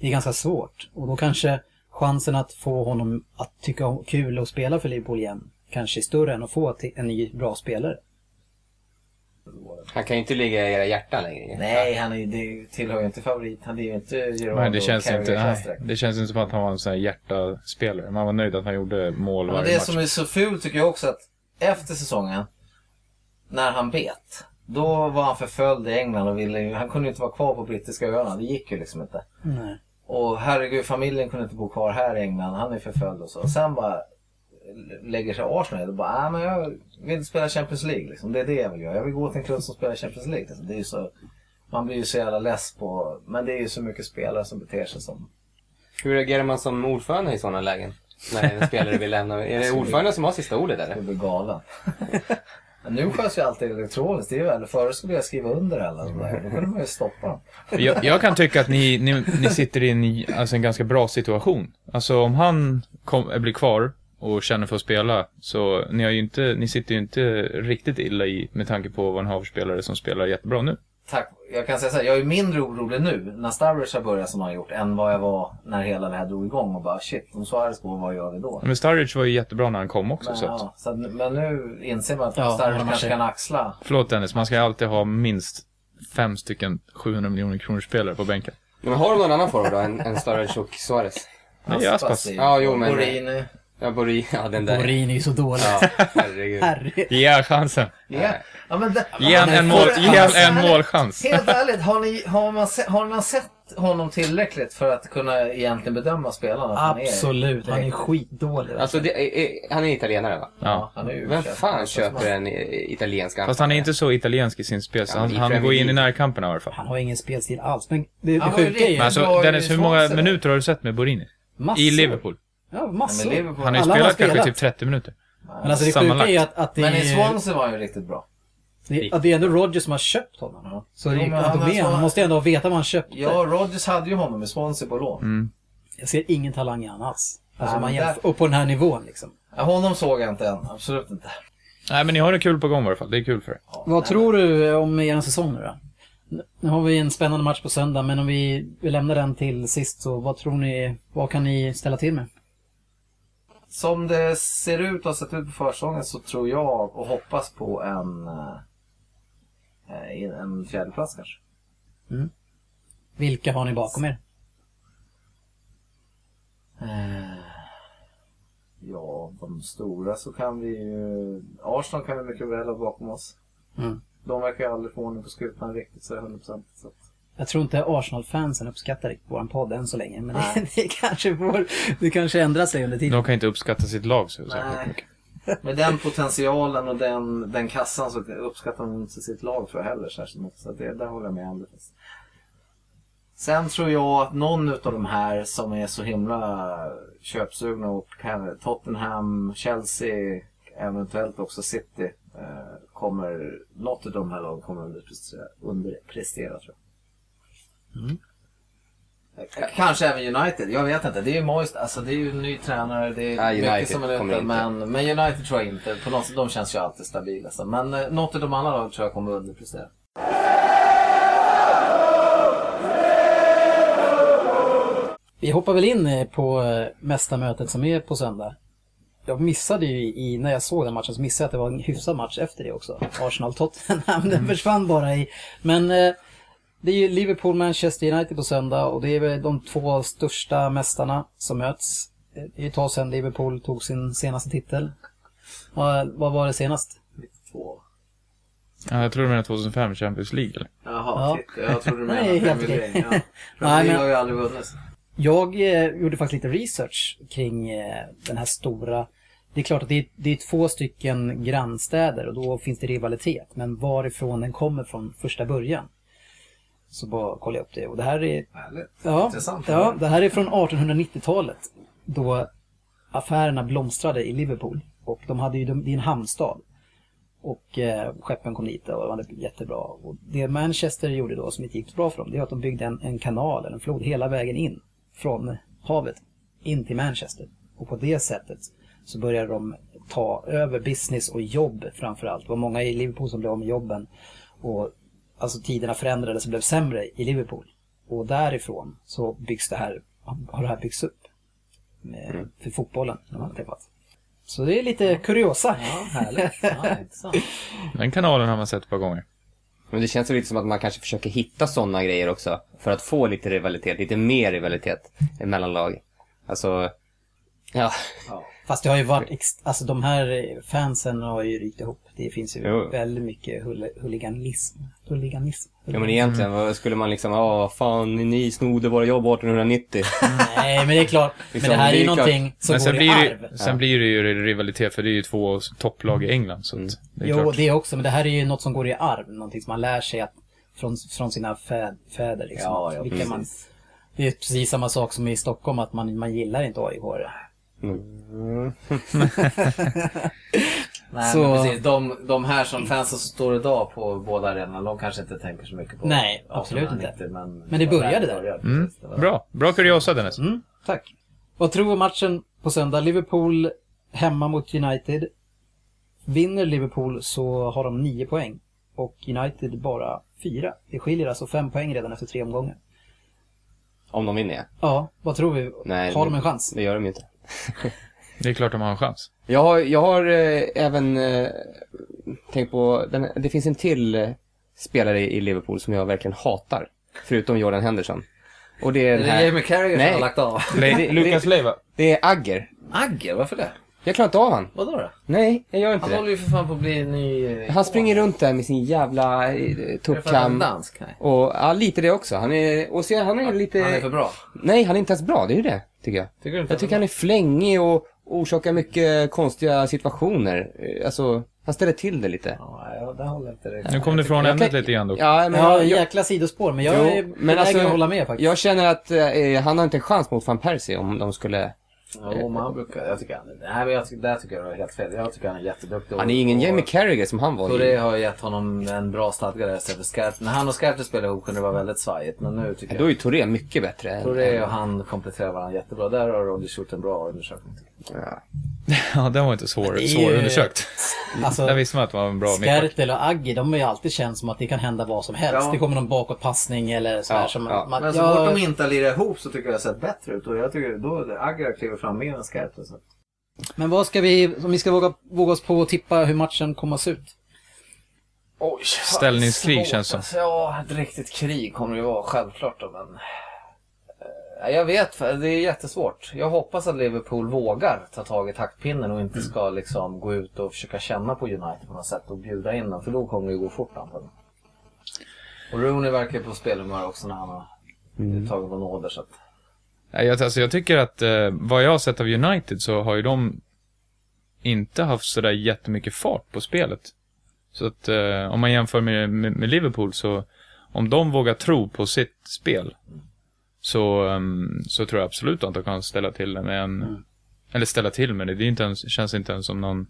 Det är ganska svårt. Och då kanske chansen att få honom att tycka kul att spela för Liverpool igen kanske är större än att få en ny bra spelare. Han kan ju inte ligga i era hjärtan längre. Nej, han är, det tillhör ju inte favorit. Han är ju inte Gerard Nej, det känns, inte, nej, det känns inte som att han var en sån här hjärtaspelare. Man var nöjd att han gjorde mål Men varje det match. som är så fult tycker jag också att efter säsongen, när han bet, då var han förföljd i England och ville han kunde ju inte vara kvar på brittiska öarna. Det gick ju liksom inte. Nej. Och herregud, familjen kunde inte bo kvar här i England. Han är förföljd och så. Och sen bara lägger sig Arsenal och bara, nej men jag vill spela Champions League liksom. Det är det jag vill göra. Jag vill gå till en klubb som spelar Champions League. Liksom. Det är ju så, man blir ju så jävla less på, men det är ju så mycket spelare som beter sig som Hur reagerar man som ordförande i sådana lägen? När en spelare vill lämna? Är det ordföranden som har sista ordet eller? Jag blir galen. Men nu sköts ju alltid elektroniskt. Det är ju väl, förr skulle jag skriva under alla de där. Då kunde man ju stoppa dem. Jag, jag kan tycka att ni, ni, ni sitter i en, alltså en ganska bra situation. Alltså om han kom, blir kvar och känner för att spela, så ni, har ju inte, ni sitter ju inte riktigt illa i med tanke på vad ni har för spelare som spelar jättebra nu. Tack. Jag kan säga så här, jag är mindre orolig nu när Sturridge har börjat som han har gjort än vad jag var när hela det här drog igång och bara shit, om Suarez går, vad gör vi då? Men Sturridge var ju jättebra när han kom också. Men, så att, ja, så att, men nu inser man att Ja, Sturridge man kanske kan axla. förlåt Dennis, man ska alltid ha minst fem stycken 700 miljoner kronor spelare på bänken. Men har de någon annan form då än, än Sturridge och Suarez? Nej, Aspas. Ja, jo, men- Borini. Ja, Bori, ja den där. Borin är ju så dålig. Ja, herregud. Herre. Ge han chansen. Ja. ja, men det, Ge han en, mål, ge han en målchans. Helt ärligt, har, ni, har, man se, har man sett honom tillräckligt för att kunna egentligen bedöma spelarna? att han är Absolut, han är skitdålig. Alltså, det, är, är, han är italienare va? Ja. Han är ju Vem köpt. fan köper en eh, italiensk Fast han är inte så italiensk i sin spel, så Ja, han, men i han Premier går in i League. närkamperna i alla fall. Han har ingen spelstil alls. Men det, det Han var ju sjuka är ju... Men bra alltså, i Dennis, hur många Swansea. minuter har du sett med Borini? massor. I Liverpool? Ja, massor. Men Liverpool- Han har ju Alla spelat, har kanske spelat. typ 30 minuter. Men alltså det sjuka Sammanlagt. är att, att det, Men i är, Swansea var han ju riktigt bra. det, att det är ändå Rodgers som har köpt honom. Ja. Så Jo, det, men han är är, så- han måste ändå veta vad han köpte. Ja, Rodgers hade ju honom i Swansea på lån. Mm. Jag ser ingen talang i han alls. Alltså Nej, man men jämför, och på den här nivån liksom. Ja, honom såg jag inte än. Absolut inte. Nej, men ni har det kul på gång i alla fall. Det är kul för er. Ja, Vad nej, tror du om er säsong nu då? Nu har vi en spännande match på söndag, men om vi, vi lämnar den till sist så vad tror ni, vad kan ni ställa till med? Som det ser ut och har sett ut på försäsongen så tror jag och hoppas på en, eh, en fjärdeplats kanske. Vilka har ni bakom er? Eh, ja, de stora så kan vi ju... Arsenal kan vi mycket väl ha bakom oss. Mm. De verkar ju aldrig få ordning på skutan riktigt så 100%. Så. Jag tror inte Arsenal-fansen uppskattar riktigt vår podd än så länge, men det, det, kanske får, det kanske ändrar sig under tiden. De kan inte uppskatta sitt lag så särskilt mycket. Med den potentialen och den, den kassan så uppskattar de inte sitt lag tror jag heller särskilt mycket. Så det, där håller jag med Anders. Sen tror jag att någon utav de här som är så himla köpsugna och Tottenham, Chelsea, eventuellt också City eh, kommer, något av de här lagen kommer underprestera, underprestera tror jag. Mm. Eh, Kanske även United, jag vet inte. Det är ju Moist, alltså det är ju en ny tränare, det är Ja, mycket United som är ute. Men, men United tror jag inte. På något sätt, de känns ju alltid stabila. Så. Men eh, något av de andra lagen tror jag kommer underprestera. Vi hoppar väl in eh, på eh, mästarmötet som är på söndag. Jag missade ju i, när jag såg den matchen, så missade jag att det var en hyfsad match efter det också. Arsenal-Tottenham, den försvann bara i... Men eh, det är ju Liverpool-Manchester United på söndag och det är väl de två största mästarna som möts. Det är ett tag sedan Liverpool tog sin senaste titel. Vad, vad var det senast? Ja, jag tror du menar 2005 Champions League eller? Jaha, Ja. titta, jag trodde du Nej, menade Premier. League. Ja. Nej, Premier League men- har ju aldrig vunnit. Jag eh, gjorde faktiskt lite research kring eh, den här stora... Det är klart att det är, det är två stycken grannstäder och då finns det rivalitet. Men varifrån den kommer från första början. Så bara kollade jag upp det. Och det här är... Härligt. Ja, Intressant. ja, det här är från 1890-talet. Då affärerna blomstrade i Liverpool. Och de hade ju, det är en hamnstad. Och eh, skeppen kom dit och det var jättebra. Och det Manchester gjorde då som inte gick så bra för dem, det är att de byggde en, en kanal, eller en flod, hela vägen in från havet in till Manchester. Och på det sättet så började de ta över business och jobb framförallt. Det var många i Liverpool som blev av med jobben. Och alltså tiderna förändrades och blev sämre i Liverpool. Och därifrån så byggs det här, har det här byggts upp. Med, för fotbollen, när man har. Så det är lite kuriosa. Ja, härligt. Ja. Den kanalen har man sett ett par gånger. Men det känns ju lite som att man kanske försöker hitta sådana grejer också. För att få lite rivalitet, lite mer rivalitet mellan lag. Alltså, ja. Fast det har ju varit, alltså de här fansen har ju rykt ihop. Det finns ju Jo. väldigt mycket hull- huliganism. Huliganism. Ja men egentligen, vad skulle man liksom, ja fan ni snodde våra jobb 1890. Nej, men det är klart. Men Liksom, det här är ju någonting som Men går i arv. det, sen blir det ju rivalitet för det är ju två topplag i England. Så att det är Jo, klart. det också. Men det här är ju något som går i arv. Någonting som man lär sig att, från, från sina fä, fäder. Liksom. Ja, ja, Vilka man, det är precis samma sak som i Stockholm, att man, man gillar inte AIK. Mm. Nej, Så- men precis. De, de här som fansen som står idag på båda arenorna, de kanske inte tänker så mycket på Nej, absolut 1890, Men, Men det började där. Mm. precis. Det var- Bra, bra kuriosa Dennis. Mm, tack. Vad tror vi om matchen på söndag? Liverpool hemma mot United. Vinner Liverpool så har de nio poäng. Och United bara fyra. Det skiljer alltså fem poäng redan efter tre omgångar. Om de vinner ja. Ja, vad tror vi? Nej, har de en chans? Det gör de ju inte. Det är klart de har en chans. Jag har, jag har eh, även eh, tänkt på, den, det finns en till eh, spelare i Liverpool som jag verkligen hatar. Förutom Jordan Henderson. Och det är Är den det här, Jamie Carragher som Nej. har lagt av? det- Lukas Leiva. det är Agger. Agger, varför det? Jag klarar inte av han. Vadå då? Nej, jag gör inte Han det. håller ju för fan på att bli ny... eh, Han springer runt där med sin jävla eh, Är det för att han är tuppkam. dansk? Nej. Och ja, lite det också. Han är, och se, han är lite... Han är för bra. Nej, han är inte ens bra. Det är ju det, tycker jag. Tycker du inte Jag tycker han är flängig och orsakar mycket konstiga situationer. Eh, Alltså, han ställer till det lite. Ja, ja, det håller inte det. Nu kom det från Jag ämnet kan- lite grann dock. Ja, men Ja, jag, jag, jäkla sidospår. Men jag Jo, är men benägen alltså, att hålla med faktiskt. jag känner att eh, han har inte en chans mot van Persie om de skulle... Jo, men han brukar... Jag tycker han... Nej, men jag tycker, där tycker jag du har helt fel. Jag tycker han är jätteduktig. Han är ingen och- Jamie Carragher som han var. Touré har gett honom en bra stadga där istället för Scarp. När han och Scarp spelade ihop kunde det vara väldigt svajigt. Men nu tycker Då är jag... ju Touré mycket bättre. än- Touré och han kompletterar varandra jättebra. Där har Rodgers gjort en bra undersökning. jag. Ja. Ja, den var inte svår, det är svår ju- undersökt. Alltså, Där visste man att det var en bra mittback. Skertel och Aggi, de har ju alltid känt som att det kan hända vad som helst. Ja. Det kommer någon bakåtpassning eller så här Ja, som ja. man, Men så fort de inte lirar ihop så tycker jag det har sett bättre ut. Och jag tycker då Agra kliver fram mer än Scarp. Så. Men vad ska vi, om vi ska våga, våga oss på att tippa hur matchen kommer att se ut? Oj, Ställningskrig svårt, känns som. Alltså, ja, ett riktigt krig kommer det ju vara självklart då, men... Eh, Jag vet, det är jättesvårt. Jag hoppas att Liverpool vågar ta tag i taktpinnen och inte ska liksom gå ut och försöka känna på United på något sätt och bjuda in dem, för då kommer det ju gå fort antagligen. Och Rooney verkar ju på spelhumör också när han har tagit på nåder så att... Jag, alltså, jag tycker att eh, vad jag har sett av United så har ju de inte haft sådär jättemycket fart på spelet. Så att eh, om man jämför med, med, med Liverpool så om de vågar tro på sitt spel så, ehm, så tror jag absolut att de kan ställa till det med en... Eller ställa till med det. Det inte ens, känns inte ens som någon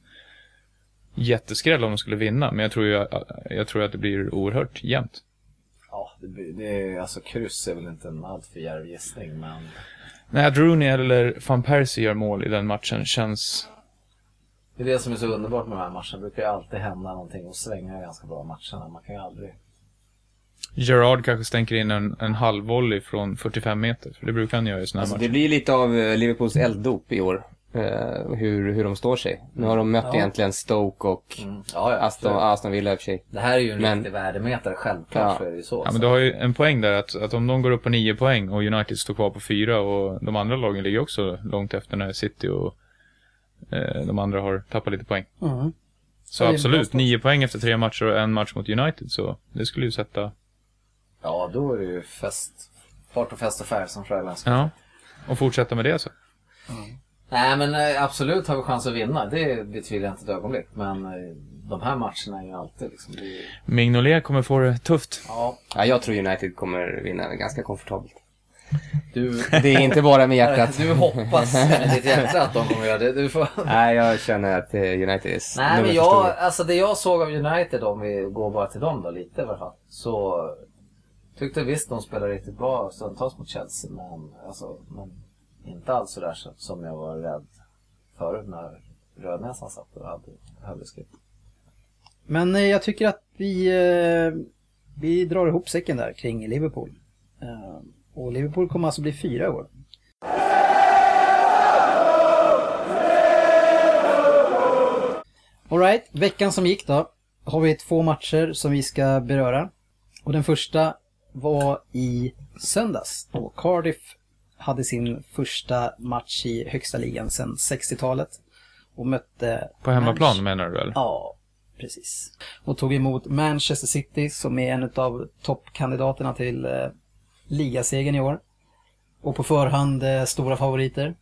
jätteskräll om de skulle vinna. Men jag tror ju jag tror att det blir oerhört jämnt. Det, är, alltså kryss är väl inte en alltför djärv gissning, men... Nej, att Rooney eller van Persie gör mål i den matchen känns... Det är det som är så underbart med de här matcherna. Det brukar ju alltid hända någonting och svänga ganska bra matcherna. Man kan ju aldrig... Gerard kanske stänker in en, en halvvolley från 45 meter. För det brukar han göra i såna här Alltså, matcher. det blir lite av eh, Liverpools elddop i år. Eh, hur, hur de står sig. Nu har de mött Ja. egentligen Stoke och Mm. Ja, ja, Aston. Aston Villa i och för sig. Det här är ju en Men- riktig värdemätare, självklart Ja. så är det ju så. Ja, men du har ju en poäng där att, att om de går upp på 9 poäng och United står kvar på 4 och de andra lagen ligger också långt efter när City och eh, de andra har tappat lite poäng. Mm. Så absolut. 9 poäng efter tre matcher och en match mot United. Så det skulle ju sätta... Ja, då är det ju fest. Fart och fest och färg som Fröjland sa. Ja. Och fortsätta med det så. Nej, men eh, absolut har vi chans att vinna. Det betvivlar jag inte ett ögonblick. Men eh, de här matcherna är ju alltid liksom... Det Mignolet kommer få det tufft. Ja, Ja, jag tror United kommer vinna ganska komfortabelt. du... Det är inte bara med hjärtat. Du hoppas med ditt hjärta att de kommer göra det. Du får... Nej, jag känner att eh, United är Nej, men jag, alltså det jag såg av United, om vi går bara till dem då lite i alla fall. Så tyckte visst de spelade riktigt bra stundtals mot Chelsea, men, alltså, men inte alls sådär som jag var rädd förut när Rödnäsan satt och hade högerskritt. Men eh, jag tycker att vi, eh, vi drar ihop säcken där kring Liverpool. Eh, och Liverpool kommer alltså bli fyra i år. Alright, veckan som gick då. har vi två matcher som vi ska beröra. Och den första var i söndags då Cardiff hade sin första match i högsta ligan sedan 60-talet. Och mötte... På hemmaplan Manch- menar du eller? Ja, precis. Och tog emot Manchester City som är en av toppkandidaterna till eh, ligasegern i år. Och på förhand eh, stora favoriter.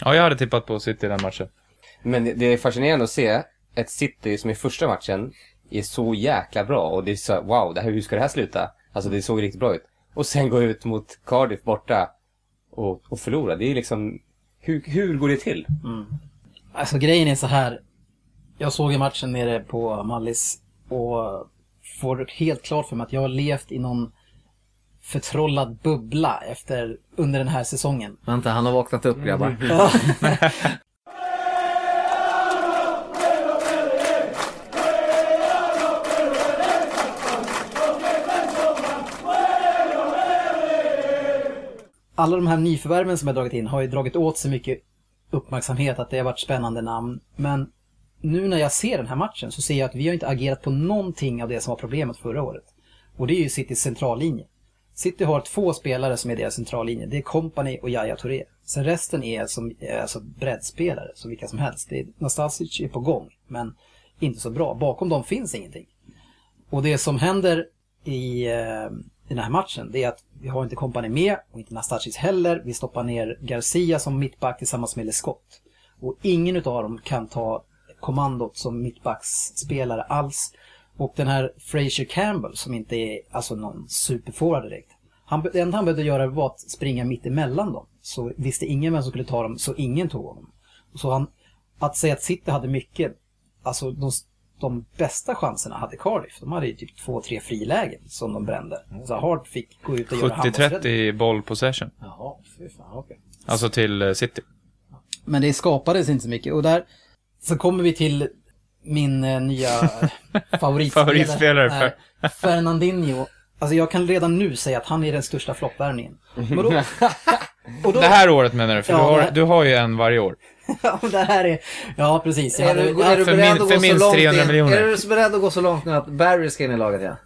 Ja, jag hade tippat på City i den matchen. Men det- det är fascinerande att se ett City som i första matchen är så jäkla bra och det är så wow, det här, hur ska det här sluta? Alltså det såg riktigt bra ut. Och sen gå ut mot Cardiff borta och, och förlora. Det är liksom, hur, hur går det till? Alltså grejen är så här. Jag såg ju matchen nere på Mallis och får helt klart för mig att jag har levt i någon förtrollad bubbla efter, under den här säsongen. Vänta, han har vaknat upp grabbar. Alla de här nyförvärven som jag dragit in har ju dragit åt sig mycket uppmärksamhet, att det har varit spännande namn. Men nu när jag ser den här matchen så ser jag att vi har inte agerat på någonting av det som var problemet förra året. Och det är ju Citys centrallinje. City har två spelare som är deras centrallinje. Det är Company och Yahya Touré. Sen resten är som alltså breddspelare, som vilka som helst. Det är, Nastasic är på gång, men inte så bra. Bakom dem finns ingenting. Och det som händer i, eh, i den här matchen, det är att vi har inte kompani med och inte Nastasic heller. Vi stoppar ner Garcia som mittback tillsammans med Lescott. Och ingen utav dem kan ta kommandot som mittbacksspelare alls. Och den här Fraser Campbell som inte är alltså någon superforward direkt. Han, det enda han behövde göra var att springa mitt emellan dem. Så visste ingen vem som skulle ta dem, så ingen tog honom. Så han, att säga att City hade mycket, alltså de, de bästa chanserna hade Cardiff. De hade ju typ två, tre frilägen som de brände. Så Hart fick gå ut och göra handbollsräddning. 70-30 boll possession. Jaha, fy fan, okej. Alltså till eh, City. Men det skapades inte så mycket. Och där så kommer vi till min eh, nya favoritspelare. Favoritspelare för- Fernandinho. Alltså jag kan redan nu säga att han är den största floppvärvningen. Men då, och då, Det här året menar du? För Ja, du, har, här- du har ju en varje år. ja, det här är... Ja, precis. Jag Är du, är du för beredd min- att för gå så minst långt 300 in, miljoner. Är du beredd att gå så långt nu att Barry ska in i laget igen?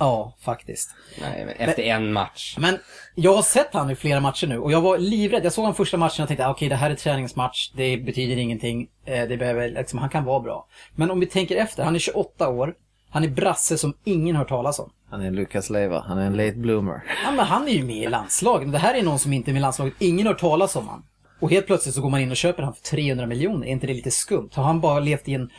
ja, faktiskt. Nej, men efter en match. Men jag har sett han i flera matcher nu och jag var livrädd. Jag såg han första matchen och tänkte ah, okej det här är träningsmatch, det betyder ingenting, eh, det behöver, liksom, han kan vara bra. Men om vi tänker efter, han är 28 år, han är brasse som ingen har hört talas om. Han är en Lucas Leiva, han är en late bloomer. Ja, men han är ju med i landslaget. Det här är någon som inte är med i landslaget. Ingen har hört talas om han. Och helt plötsligt så går man in och köper han för 300 miljoner. Är inte det lite skumt? Har han bara levt i en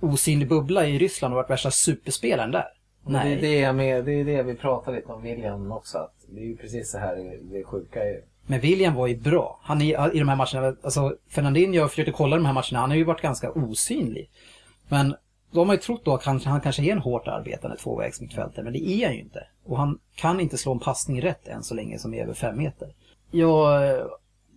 osynlig bubbla i Ryssland och varit värsta superspelaren där? Nej. Det, är det, jag med, det är det vi pratar lite om William också. Att det är ju precis så här det, sjuka är. Men William var ju bra. Han är, I de här matcherna, alltså Fernandinho, jag försökte kolla de här matcherna, han har ju varit ganska osynlig. Men då har man ju trott då att han, han kanske är en hårt arbetande tvåvägsmittfältare, men det är han ju inte. Och han kan inte slå en passning rätt än så länge som är över fem meter. Jag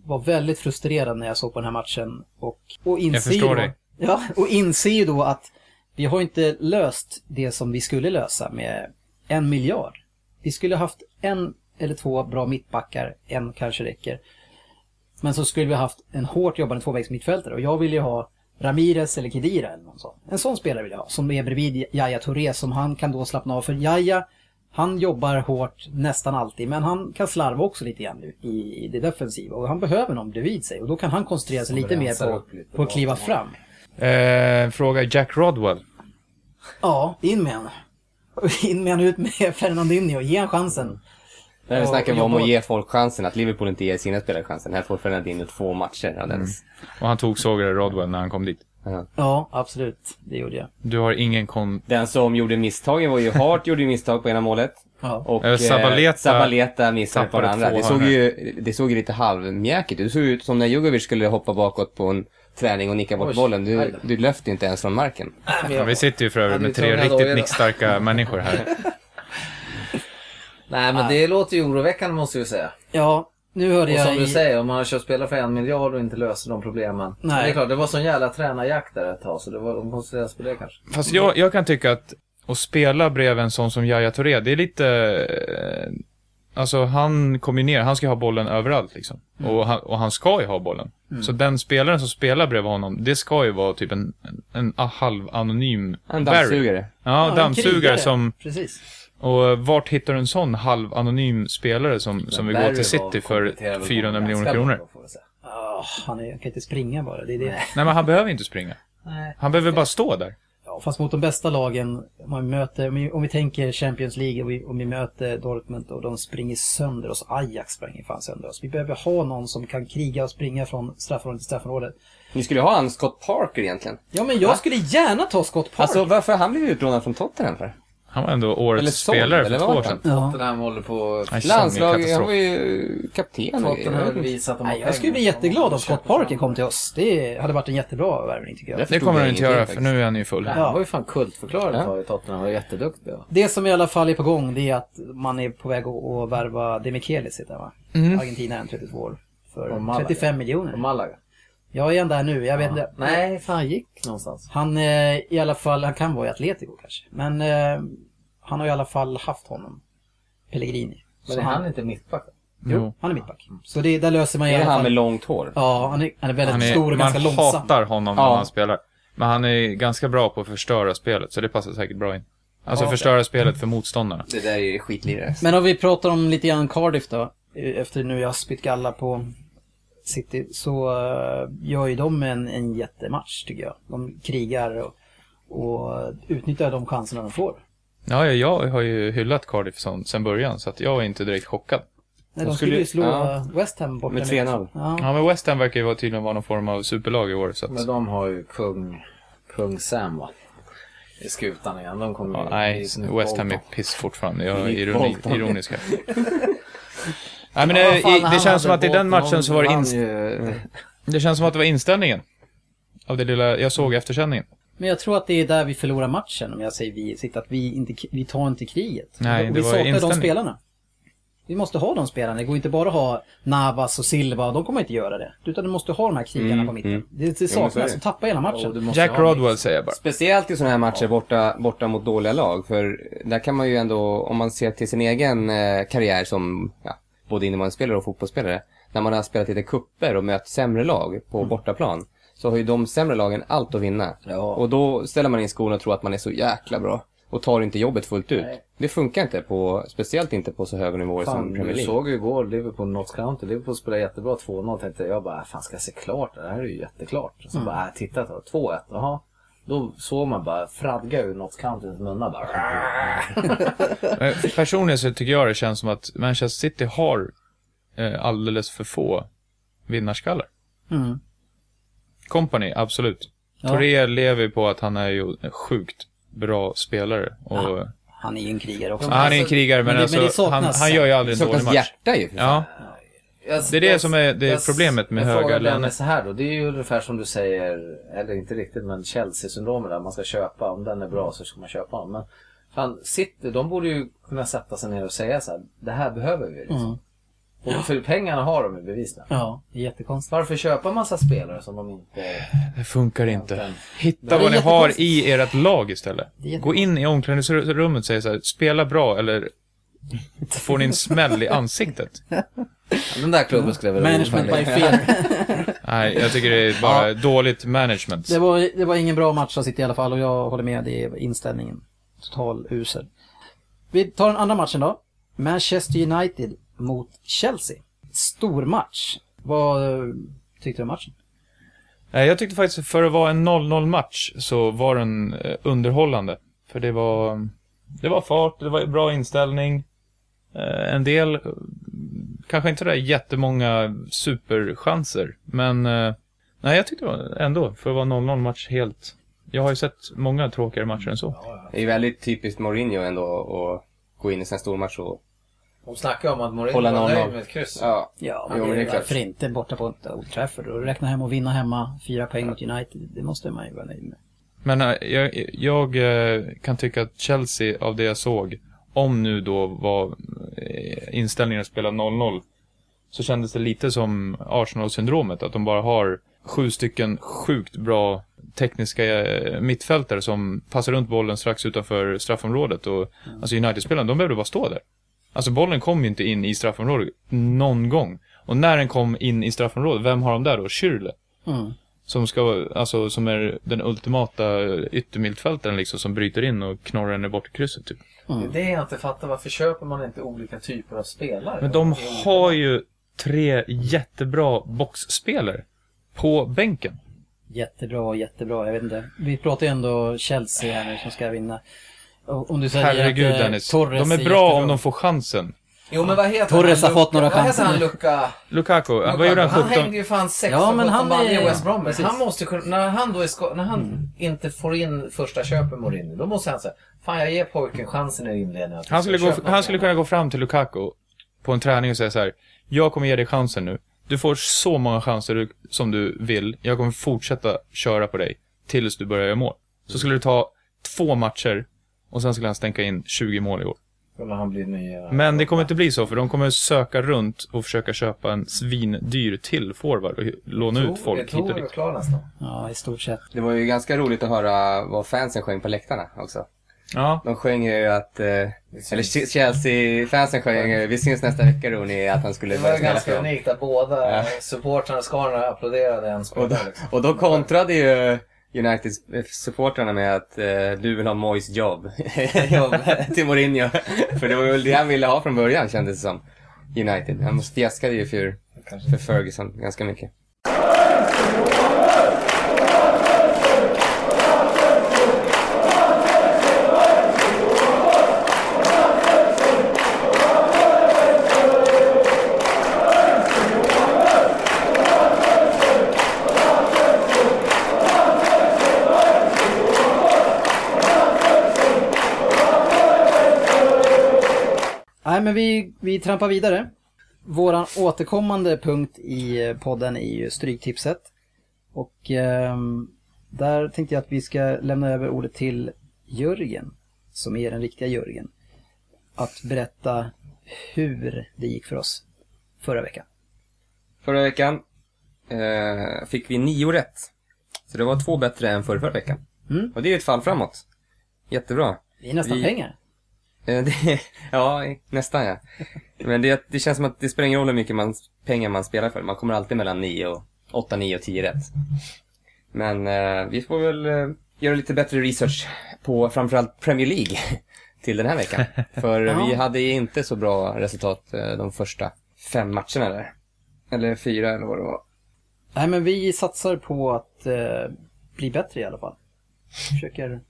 var väldigt frustrerad när jag såg på den här matchen och, och inser ju då, dig. Ja, och inser ju då att vi har inte löst det som vi skulle lösa med en miljard. Vi skulle haft en eller två bra mittbackar, en kanske räcker. Men så skulle vi haft en hårt jobbande tvåvägsmittfältare och jag vill ju ha Ramirez eller Kedira eller någon sån. En sån spelare vill jag ha, som är bredvid Yahya Touré som han kan då slappna av. För Yahya, han jobbar hårt nästan alltid, men han kan slarva också lite grann i, i det defensiva. Och han behöver någon bredvid sig och då kan han koncentrera sig lite mer på, lite på att kliva fram. Eh, fråga Jack Rodwell. Ja, in med honom. In med honom, ut med Fernandinho, ge han chansen. När vi snackar och om att ge folk chansen, att Liverpool inte ger sina spelare chansen. Här får Fernandinho två matcher alldeles. Och han tog sågade Rodwell när han kom dit. Ja. Ja, absolut. Det gjorde jag. Du har ingen kon... Den som gjorde misstagen var ju Hart, gjorde misstag på ena målet. Ja. Och Eh, Zabaleta- Zabaleta missade på det andra. Det såg, ju, det såg ju lite halvmjäkigt ut. Det såg ut som när Djokovic skulle hoppa bakåt på en träning och nicka bort Oj, bollen. Du, du löfte inte ens från marken. Ja, vi sitter ju för övrigt med tre riktigt nickstarka människor här. Nej men det låter ju oroväckande måste jag ju säga. Ja, nu hörde Och jag som du i... säger, om man har köpt spelare för en miljard och inte löser de problemen. Nej. Men Det är klart, det var sån jävla tränarjakt där ett tag så det var, de koncentrerades på det kanske. Fast jag, jag kan tycka att att spela bredvid en sån som Yahya Touré, det är lite... eh, Alltså han kommer ner, han ska ha bollen överallt liksom. Och, han, och han ska ju ha bollen. Så den spelaren som spelar bredvid honom, det ska ju vara typ en, en, en halv anonym En Barry. dammsugare. Ja, en dammsugare som... Precis. Och vart hittar du en sån halv anonym spelare som, som vill gå till City för kompletterar väl 400 honom miljoner kronor? Ah, han, är, han kan inte springa bara. Det är det. Nej, men han behöver inte springa. Nej. Han behöver bara stå där. Ja, fast mot de bästa lagen, om, man möter, om, vi, om vi tänker Champions League och vi, om vi möter Dortmund och de springer sönder oss. Ajax springer fan sönder oss. Vi behöver ha någon som kan kriga och springa från straffområde till straffområde. Ni skulle ha han Scott Parker egentligen. Ja, men jag skulle gärna ta Scott Park. Alltså varför har han blivit utlånad från Tottenham för? Han var ändå årets Eller såld, spelare för eller två år sedan. han? ja. Tottenham håller på... Landslag, han var ju kapten Tottenham visat att de Nej, jag skulle bli jätteglad om Scott Parker kom till oss. Det hade varit en jättebra värvning tycker jag. Det Det kommer han inte göra, för nu är han ju full. Ja. Han var ju fan kultförklarad Ja. i Tottenham. Han var jätteduktig. Ja. Det som i alla fall är på gång det är att man är på väg att, att värva Demichelis heter han va? Mm. Argentinaren, 32 år. För Och Malaga. 35 miljoner. Och Malaga. Jag är där nu, jag vet inte. Nej, fan han gick någonstans. Han eh, i alla fall, han kan vara i Atletico kanske. Men eh, han har i alla fall haft honom. Pellegrini. Men Så är han inte mittback? Jo, han är mittback. Så det, där löser man i Är det alla han fall. med långt hår? Ja, han är, han är väldigt Han är, stor och man ganska långsam. hatar honom när Ja. han spelar. Men han är ganska bra på att förstöra spelet, så det passar säkert bra in. Alltså Ja. förstöra spelet för motståndarna. Det där är skitlirare. Men om vi pratar om lite grann Cardiff då. eh, Efter nu jag har spytt galla på City. Så eh, gör ju de en, en jättematch tycker jag. De krigar och, och utnyttjar de chanserna de får. Ja, ja, jag har ju hyllat Cardiff som, sen början, så att jag är inte direkt chockad. Nej, De de skulle ju slå ja. West Ham borta Med 3-0. Ja. Ja, men West Ham verkar ju vara tydligen vara någon form av superlag i år, så att... Men de har ju kung, kung Sam va? I skutan igen. De kommer Ja, ju- nej, West Ham är piss fortfarande. Jag är ironi, ironisk här. Nej, men Ja, det, fan, det känns som att i den matchen så var det, inst- ju- det känns som att det var inställningen. Av det lilla jag såg efter sändningen. Men jag tror att det är där vi förlorar matchen om jag säger vi. Sitter att vi, inte, vi tar inte kriget. Nej, Och det vi var saknar de spelarna. Vi måste ha de spelarna. Det går inte bara att ha Navas och Silva. De kommer inte göra det. Utan du måste ha de här krigarna Mm, på mitten. mm. Det, det saknas. Du tappar hela matchen. Jack Rodwell säger jag bara. Speciellt i sådana här matcher borta, borta mot dåliga lag. För där kan man ju ändå, om man ser till sin egen eh, karriär som ja, både innebandyspelare och fotbollsspelare. När man har spelat lite kupper och mött sämre lag på bortaplan. Så har ju de sämre lagen allt att vinna. Ja. Och då ställer man in skorna och tror att man är så jäkla bra. Och tar inte jobbet fullt ut. Nej. Det funkar inte på, speciellt inte på så höga nivåer som Fan, Premier du League. såg ju igår Liverpool Notts County. Liverpool spelade jättebra 2-0. Tänkte jag bara, fan ska jag se klart? Det här är ju jätteklart. Mm. Så bara, äh, titta då. 2-1. Jaha. Då såg man bara fradga ur Notts Countys munnar bara. Men Personligen så tycker jag det känns som att Manchester City har eh, alldeles för få vinnarskallar. Mm. Company, absolut. Ja. Touré lever på att han är ju en sjukt bra spelare. Och, ja. Han är ju en krigare också. han är en Alltså, krigare, men, men det- men det alltså, han, saknas- han gör ju Det aldrig en dålig saknas match. hjärta ju. för fan. Ja, Det är det som är- det är problemet med jag höga löner. Så här då. Det är ju ungefär som du säger, eller inte riktigt, men Chelsea-syndromet där. Man ska köpa, om den är bra så ska man köpa den. Men fan, City, de borde ju kunna sätta sig ner och säga så här. Det här behöver vi liksom. Mm. Och för pengarna har de ju bevisligen. Ja, det är jättekonstigt. Varför köpa massa spelare som de inte... det funkar inte. Hitta vad ni har i ert lag istället. Gå in i omklädningsrummet och säg så här, spela bra eller får ni en smäll i ansiktet. Den där klubben skulle jag vilja Management by i. fear. Nej, jag tycker det är bara dåligt management. Det var, det var ingen bra match att sitta i alla fall och jag håller med. Det är inställningen. Total usel. Vi tar den andra matchen då. Manchester United mot Chelsea. Stor match. Vad eh, tyckte du om matchen? Nej, Jag tyckte faktiskt för att vara en 0-0 match så var den eh, underhållande. För det var, det var fart, det var bra inställning. Eh, En del, eh, kanske inte där jättemånga superchanser, men eh, nej, jag tyckte det var ändå, för att vara 0-0 match helt... Jag har ju sett många tråkigare matcher än så. Det är ju väldigt typiskt Mourinho ändå att gå in i en sån här stor match och... De snackar om att Mourinho Hålla var 0-0. nöjd med ett kryss. Ja. Ja, Jo, men men det är varför inte borta på Old Trafford och räkna hem och vinna hemma. Fyra poäng mot United. Det måste man ju vara nöjd med. Men eh, jag, jag eh, kan tycka att Chelsea, av det jag såg, om nu då var eh, inställningen att spela 0-0, så kändes det lite som Arsenal-syndromet, att de bara har sju stycken sjukt bra tekniska eh, mittfältare som passar runt bollen strax utanför straffområdet. Och, Alltså United-spelarna, de behövde bara stå där. Alltså bollen kom ju inte in i straffområdet någon gång. Och när den kom in i straffområdet, vem har de där då? Schürrle. Mm. Som ska, alltså som är den ultimata yttermittfältaren liksom som bryter in och knorrar den i bortkrysset typ. Det är det jag inte fattar. Varför köper man inte olika typer av spelare? Men de har ju tre jättebra boxspelare på bänken. Jättebra, jättebra. Jag vet inte. Vi pratar ju ändå Chelsea här nu som ska vinna. Om du säger Herregud att, eh, Dennis. Torres De är bra jättebra. om de får chansen. Jo men vad heter Torres han? har fått några Vad heter chanser han. Luka? Lukaku, Lukaku. vad gjorde han? Han 17? hängde ju fan 16 Ja, men han han är- i West Bromwich. Han måste kunna, när han då är sko- när han inte får in första köpet Mourinho, då måste han säga Fan jag ger pojken chansen i inledningen. Han skulle, gå, han skulle något." kunna gå fram till Lukaku på en träning och säga så här. Jag kommer ge dig chansen nu. Du får så många chanser du, som du vill. Jag kommer fortsätta köra på dig tills du börjar göra mål. Så skulle det ta två matcher och sen skulle han stänka in 20 mål i år. Men det kommer inte bli så, för de kommer söka runt och försöka köpa en svindyr till forward och låna ut folk hit och Jag dit. klar nästan. Ja, i stort sett. Det var ju ganska roligt att höra vad fansen sjöng på läktarna också. Ja, De sjöng ju att, eh, eller Chelsea-fansen sjöng ju, vi syns nästa vecka Rooney, att han skulle Det var ganska unikt att båda Ja. supportrarna, skarorna applåderade en Och spelare. då, liksom. och då kontrade ju United-supportrarna med att eh, du vill ha Moyes jobb, jobb till Mourinho. För det var väl det han ville ha från början kändes det som. United. Han fjäskade ju för, för Ferguson ganska mycket. Men vi, vi trampar vidare. Våran återkommande punkt i eh, podden är ju Stryktipset. Och ehm, där tänkte jag att vi ska lämna över ordet till Jörgen, som är den riktiga Jörgen. Att berätta hur det gick för oss förra veckan. Förra veckan eh, fick vi nio rätt. Så det var två bättre än förra, förra veckan. Mm. Och det är ju ett fall framåt. Jättebra. Det är nästan Vi- pengar. Eh, det, ja, nästan ja. Men det, det känns som att det spelar ingen roll hur mycket man, pengar man spelar för. Man kommer alltid mellan 9 och 8, 9 och 10 rätt. Men eh, vi får väl eh, göra lite bättre research på framförallt Premier League till den här veckan. För Ja. vi hade inte så bra resultat eh, de första fem matcherna där. Eller fyra eller vad det var. Nej, men vi satsar på att eh, bli bättre i alla fall. Försöker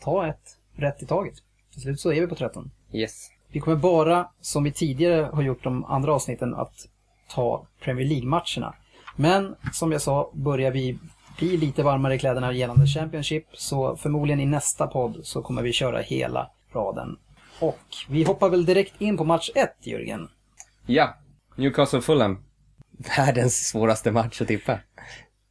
ta ett rätt i taget. Till slut så är vi på 13. Yes. Vi kommer bara, som vi tidigare har gjort de andra avsnitten, att ta Premier League-matcherna. Men som jag sa, börjar vi bli lite varmare i kläderna gällande Championship, så förmodligen i nästa podd så kommer vi köra hela raden. Och vi hoppar väl direkt in på match 1, Jörgen. Ja, Newcastle Fulham. Världens svåraste match att tippa.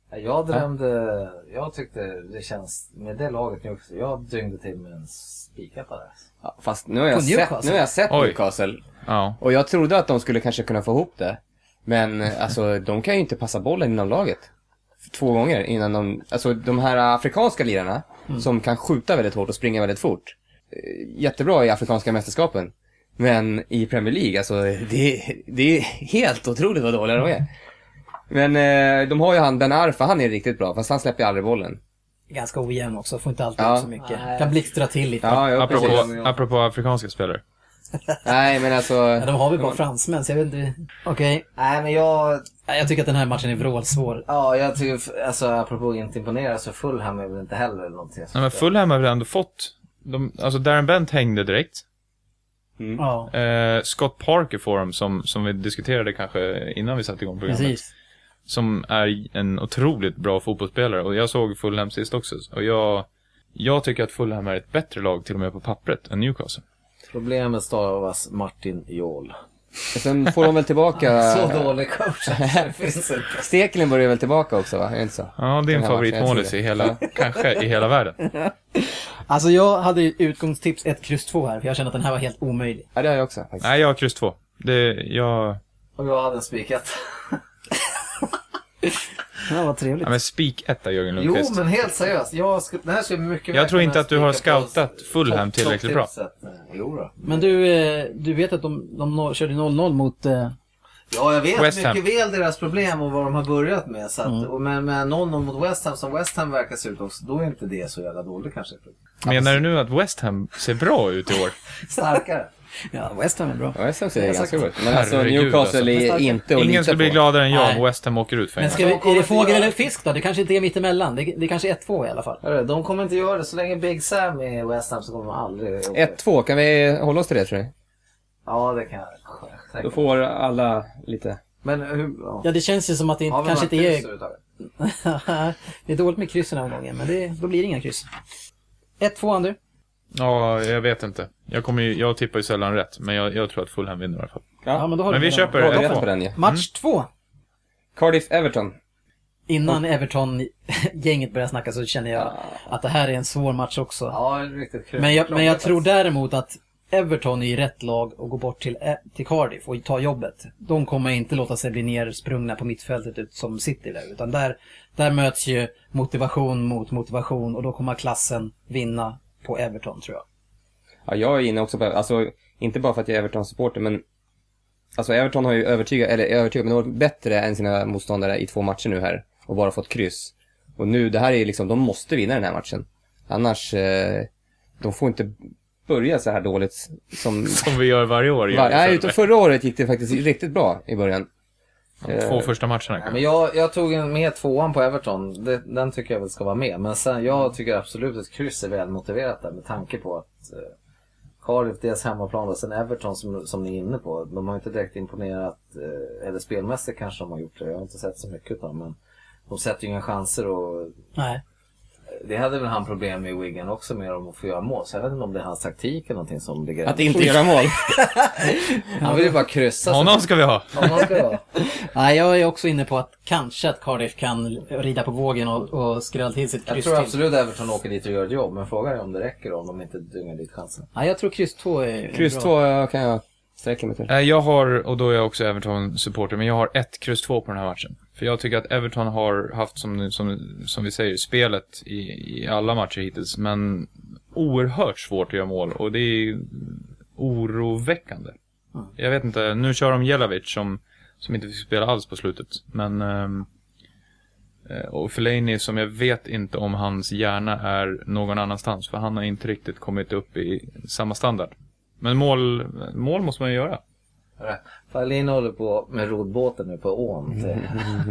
Jag drömde, jag tyckte det känns, med det laget nu också, jag dyngde till med en spiketta där. Ja, fast nu har jag På sett, Newcastle? nu har jag sett Oj. Newcastle. ja. Och jag trodde att de skulle kanske kunna få ihop det. Men eh, alltså, de kan ju inte passa bollen inom laget. Två gånger innan de, alltså de här afrikanska lirarna, som kan skjuta väldigt hårt och springa väldigt fort. eh, Jättebra i afrikanska mästerskapen. Men i Premier League, alltså det, det är helt otroligt vad dåliga de är. Men eh, de har ju han Ben Arfa, han är riktigt bra, fast han släpper ju aldrig bollen. Ganska ojämn också, får inte alltid Ja. ut så mycket. Nej. Kan blixtra till lite. Ja, ja Apropå, precis. apropå afrikanska spelare. Nej, men alltså... Ja, de har väl bara fransmän, så jag vet inte. Okej. Nej men jag, Jag tycker att den här matchen är vrålsvår. ja jag tycker, alltså apropå att inte imponera så Fulham är väl inte heller någonting. Nej, men Fulham har väl ändå fått... De, alltså Darren Bent hängde direkt. Mm. Ja, Eh, Scott Parker får dem, som, som vi diskuterade kanske innan vi satte igång programmet. precis. Som är en otroligt bra fotbollsspelare. Och jag såg Fulham sist också. Och jag, jag tycker att Fulham är ett bättre lag till och med på pappret än Newcastle. Problemet stavas Martin Jol. Sen får de väl tillbaka... Så dålig coach. Stekelen börjar väl tillbaka också va? Är inte så? Ja, det är Den en favoritmålis i hela, kanske i hela världen. Alltså jag hade utgångstips 1, kryss 2 här, för jag kände att den här var helt omöjlig. Ja, det har jag också faktiskt. Nej, jag har kryss två. Det, jag... Och jag hade en spikat. Ja, vad trevligt. Ja, men spik etta Jörgen Jo Lundqvist. men helt seriöst. Jag skulle, det här skulle mycket Jag tror inte att du har scoutat Fulham tillräckligt bra. topptipset. Jo då. Men du, eh, du vet att de, de no- körde 0-0 mot, eh, Ja, jag vet West Ham. mycket väl deras problem och vad de har börjat med. Så att, Mm. och med, med någon mot West Ham som West Ham verkar se ut också, då är inte det så jävla dåligt kanske. Menar du nu att West Ham ser bra ut i år? Starkare. Ja, West Ham är bra. West Ham ser ganska bra ut. Men alltså Herregud, Newcastle alltså. är inte att Ingen skulle bli gladare än jag om West Ham åker ut för en Men ska vi, är det inte fågel eller fisk då? Det kanske inte är mittemellan. Det, det kanske är 1-2 i alla fall. De kommer inte göra det. Så länge Big Sam är i West Ham så kommer de aldrig... 1-2, kan vi hålla oss till det tror du? Ja, det kan jag Då får alla lite... Men hur... Ja. Ja, det känns ju som att det vi kanske inte är... det är dåligt med kryss den här omgången, men det, då blir det inga kryss. 1-2 Ander. Ja, jag vet inte. Jag, kommer ju, jag tippar ju sällan rätt, men jag, jag tror att Fulham vinner i alla fall. Ja, men då har Men du vi köper ett rätt två. på den ju. Match 2. Cardiff-Everton. Innan Everton-gänget börjar snacka så känner jag att det här är en svår match också. Ja, det är riktigt kul. Men jag, men jag tror däremot att Everton är i rätt lag och går bort till, eh, till Cardiff och tar jobbet. De kommer inte låta sig bli nersprungna på mittfältet ut som City där. Utan där, där möts ju motivation mot motivation och då kommer klassen vinna på Everton tror jag. Ja, jag är inne också på, alltså inte bara för att jag är Everton-supporter, men alltså Everton har ju övertygat, eller övertygat, men de har varit bättre än sina motståndare i två matcher nu här och bara fått kryss. Och nu, det här är liksom, de måste vinna den här matchen. Annars, eh, de får inte börja så här dåligt som... Som vi gör varje år. Va, nej, utan förra året gick det faktiskt riktigt bra i början. De två första matcherna Ja, kanske. men jag, jag tog en med tvåan på Everton. Det, den tycker jag väl ska vara med. Men sen, jag tycker absolut att kryss är väl motiverat där med tanke på att eh, Cardiff, deras hemmaplan och sen Everton som, som ni är inne på. De har inte direkt imponerat, eh, eller spelmässigt kanske de har gjort det. Jag har inte sett så mycket av dem. Men de sätter ju inga chanser och Nej. Det hade väl han problem med i Wigan också med om att få göra mål. Så jag vet inte om det är hans taktik eller någonting som ligger Att inte göra mål. Han vill ju bara kryssa. Honom ska vi ha. Honom ska jag ha. Nej, jag är också inne på att kanske att Cardiff kan rida på vågen och, och skrälla till sitt Jag kryss tror till. absolut Everton åker dit och gör ett jobb. Men frågan är om det räcker om de inte dyngar dit chansen. Nej, jag tror kryss 2 är Kryss bra. två ja, kan jag sträcka mig till. Eh, Jag har, och då är jag också Everton-supporter, men jag har ett kryss två på den här matchen. För jag tycker att Everton har haft, som, som, som vi säger, spelet i, i alla matcher hittills, men oerhört svårt att göra mål och det är oroväckande. Jag vet inte, nu kör de Jelavic som, som inte fick spela alls på slutet, men ehm, eh, och Fellaini som jag vet inte om hans hjärna är någon annanstans, för han har inte riktigt kommit upp i samma standard. Men mål, mål måste man ju göra. Fahlin håller på med rodbåten nu på ån. Till...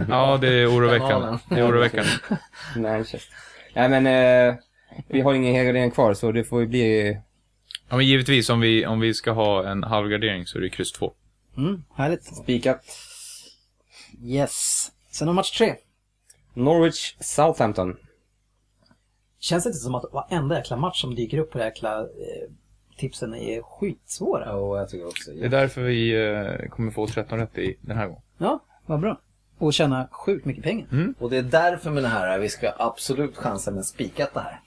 Ja, det är oroväckande. Det är oroväckande. Manchester. Nej men, eh, vi har ingen helgardering kvar så det får ju bli... Ja, men givetvis om vi, om vi ska ha en halvgardering så är det kryss 2. Mm, härligt. Spikat. Yes. Sen har match 3. Norwich Southampton. Känns det inte som att varenda jäkla match som dyker upp på de jäkla eh, tipsen är skitsvåra? Ja, jag tycker också. Det är därför vi eh, kommer få 13 rätt i den här gången. Ja, vad bra. Och tjäna sjukt mycket pengar. Och det är därför med det här, vi ska absolut chansa med spikat det här.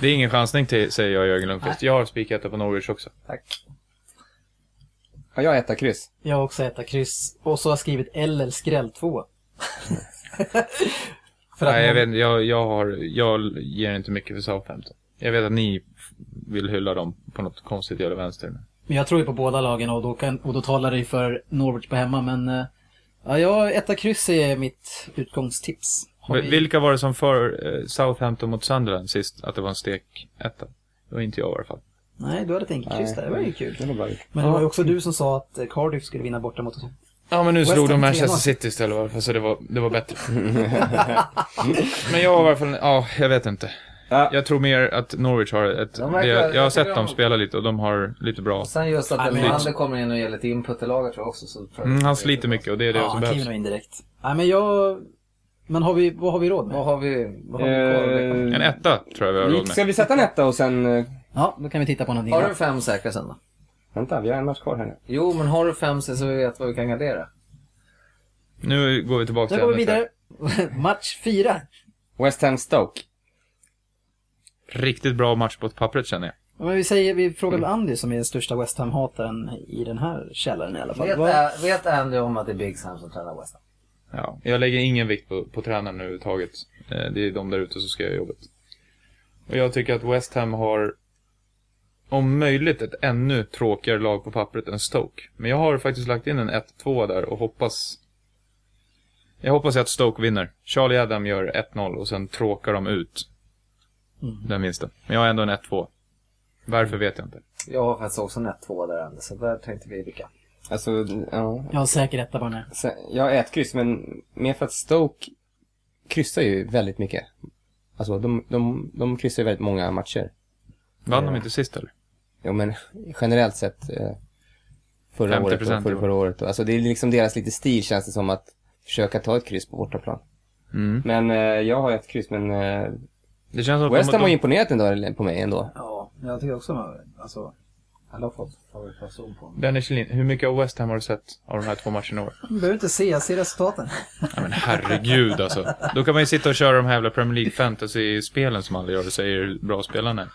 Det är ingen chansning till, säger jag Jörgen Lundqvist. Jag har spikat på Norwich också. Tack. Ja, jag etta kryss. Jag har också ett kryss. Och så har jag skrivit eller skräll 2. För att Nej, jag vet inte. Jag, jag, har, jag ger inte mycket för Southampton. Jag vet att ni vill hylla dem på något konstigt jävla vänster. Men jag tror ju på båda lagen och då, kan, och då talar det ju för Norwich på hemma. Men eh, ja, jag, etta kryss är mitt utgångstips. Vi- Vilka var det som för eh, Southampton mot Sunderland sist? Att det var en stek etta? Det var inte jag i alla fall. Nej, du hade ett enkelt kryss där. Det var ju kul. Det var gjort. Men det var ju också du som sa att eh, Cardiff skulle vinna borta mot Ja, men nu West slog de Manchester 3-0. City istället i alla fall, så det var, det var bättre. men jag har i alla fall, ja, jag vet inte. Ja. Jag tror mer att Norwich har ett... De verkar- jag har jag sett dem de- spela lite och de har lite bra... Sen just att Elmander kommer in och ger lite input i laget tror jag också. Så tror jag Mm, han sliter mycket och det är det Ja, som han behövs. kliver nog in direkt. Nej, men jag... Men har vi, vad har vi råd med? Vad har vi, vad har vi kvar? Eh, En etta tror jag vi har råd Ska med. vi sätta en etta och sen... eh, Ja, då kan vi titta på någonting. Har du annat. fem säkra sen då? Vänta, vi har en match kvar här nu. Jo, men har du fem så vi vet vad vi kan gardera. Nu går vi tillbaka till går vi ämnet här. vidare. Match fyra. West Ham Stoke. Riktigt bra match på pappret känner jag. Men vi, säger, vi frågar väl Andy som är den största West Ham-hataren i den här källaren i alla fall. Vet, vet Andy om att det är Big Sam som tränar West Ham? Ja, jag lägger ingen vikt på, på tränaren överhuvudtaget. Eh, Det är de där ute som ska göra jobbet. Och jag tycker att West Ham har om möjligt ett ännu tråkigare lag på pappret än Stoke. Men jag har faktiskt lagt in en 1-2 där och hoppas... Jag hoppas att Stoke vinner. Charlie Adam gör 1-0 och sen tråkar de ut den vinsten. Men jag har ändå en 1-2. Varför vet jag inte. Jag har faktiskt också en 1-2 där ändå, så där tänkte vi lika. Alltså, ja. Jag har säker etta på den här. Jag har ett kryss, men mer för att Stoke kryssar ju väldigt mycket. Alltså, de, de, de kryssar ju väldigt många matcher. Vann de inte sist eller? Jo, men generellt sett eh, förra 50% året och förra, förra året. Alltså, det är liksom deras lite stil, känns det som, att försöka ta ett kryss på bortaplan. Mm. Men eh, jag har ett kryss, men eh, Det känns som att West Ham har de, imponerat ändå på mig ändå. Ja, jag tycker också alltså, alla har fått favoritperson på honom. Dennis Kjellin, hur mycket av West Ham har du sett av de här två matcherna i år? Du behöver inte se, jag ser resultaten. Ja, men herregud alltså. Då kan man ju sitta och köra de här jävla Premier League fantasy-spelen som alla gör och säger bra spelarna.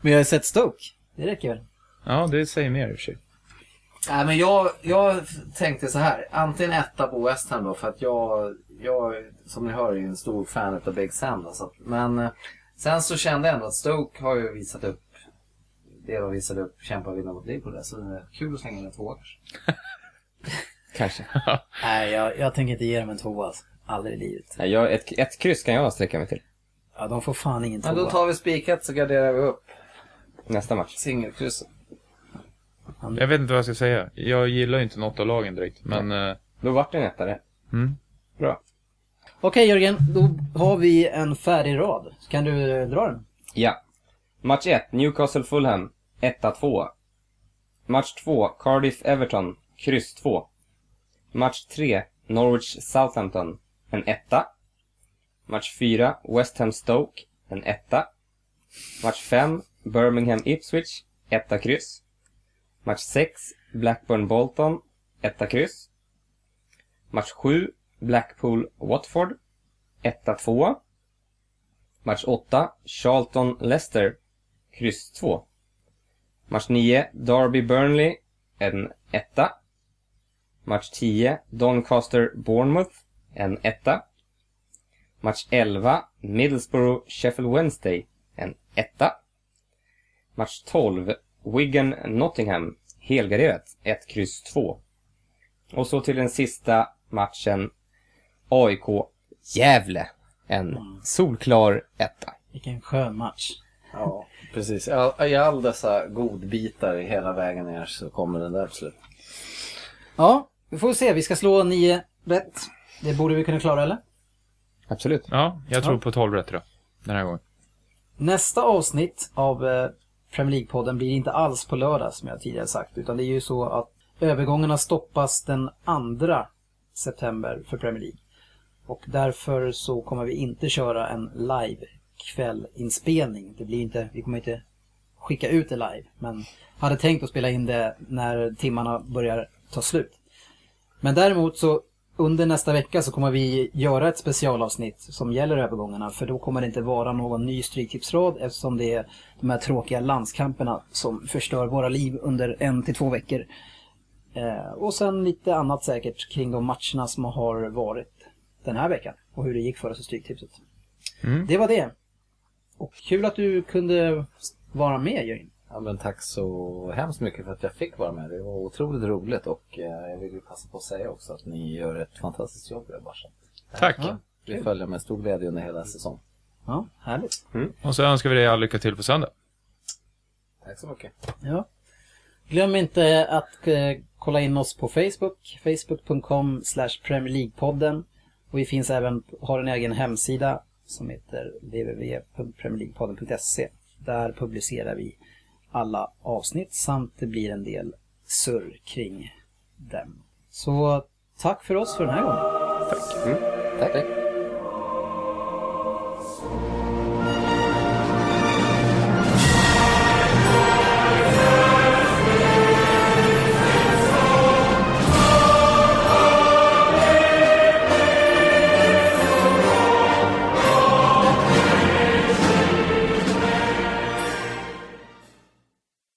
Men jag har sett Stoke. Det räcker väl? Ja, det säger mer i och för sig. Nej, men jag, jag tänkte så här. Antingen etta på West Ham då, för att jag, jag som ni hör, är ju en stor fan av Big Sam. Då, så att, men eh, sen så kände jag ändå att Stoke har ju visat upp det de visade upp, kämpa och vinna mot Liverpool. Så det är kul att slänga in en tvåa kanske. Kanske. Nej, jag, jag tänker inte ge dem en tvåa alltså. Aldrig i livet. Nej, jag, ett, ett kryss kan jag sträcka mig till. Ja, de får fan ingen tvåa. Men då tar vi spikat så garderar vi upp Nästa match. singelkrysset. Jag vet inte vad jag ska säga. Jag gillar ju inte något av lagen direkt, men... eh, Då vart det en etta det. Mm. Bra. Okej Jörgen, då har vi en färdig rad. Kan du eh, dra den? Ja. Match 1, Newcastle-Fulham, 1-2. Match 2, Cardiff-Everton, kryss 2. Match 3, Norwich-Southampton, en etta. Match 4, West Ham-Stoke, en etta. Match 5, Birmingham-Ipswich, etta kryss. Match 6, Blackburn-Bolton, etta kryss. Match 7, Blackpool-Watford, 1-2. Match 8, Charlton-Leicester, kryss 2. Match 9, Derby-Burnley, en etta. Match 10, Doncaster-Bournemouth, en etta. Match 11, Middlesbrough-Sheffield Wednesday, en etta. Match 12, Wigan-Nottingham, helgarderat, 1, kryss 2. Och så till den sista matchen, AIK-Gävle, en solklar etta. Vilken skön match. Ja, precis. I all, I all dessa godbitar hela vägen ner så kommer den där till slut. Ja, vi får se. Vi ska slå nio rätt. Det borde vi kunna klara, eller? Absolut. Ja, jag tror Ja. på 12 rätt idag. Den här gången. Nästa avsnitt av eh, Premier League-podden blir inte alls på lördag som jag tidigare sagt. Utan det är ju så att övergångarna stoppas den 2 september för Premier League. Och därför så kommer vi inte köra en live kvällinspelning. Det blir inte, vi kommer inte skicka ut det live. Men hade tänkt att spela in det när timmarna börjar ta slut. Men däremot så under nästa vecka så kommer vi göra ett specialavsnitt som gäller övergångarna för då kommer det inte vara någon ny Stryktipsrad eftersom det är de här tråkiga landskamperna som förstör våra liv under en till två veckor. Eh, och sen lite annat säkert kring de matcherna som har varit den här veckan och hur det gick för oss i Stryktipset. Mm. Det var det. Och kul att du kunde vara med Jörgen. Ja, men tack så hemskt mycket för att jag fick vara med. Det var otroligt roligt och eh, jag vill ju passa på att säga också att ni gör ett fantastiskt jobb grabbar. Att Tack! Ja. Vi följer med stor glädje under hela säsongen. Ja, härligt. Och så önskar vi dig all lycka till på söndag. Tack så mycket. Ja. Glöm inte att eh, kolla in oss på Facebook, facebook.com slash Premier League-podden. Och vi finns även, har en egen hemsida som heter www.premierleaguepodden.se. Där publicerar vi alla avsnitt samt det blir en del surr kring dem. Så tack för oss för den här gången. Tack.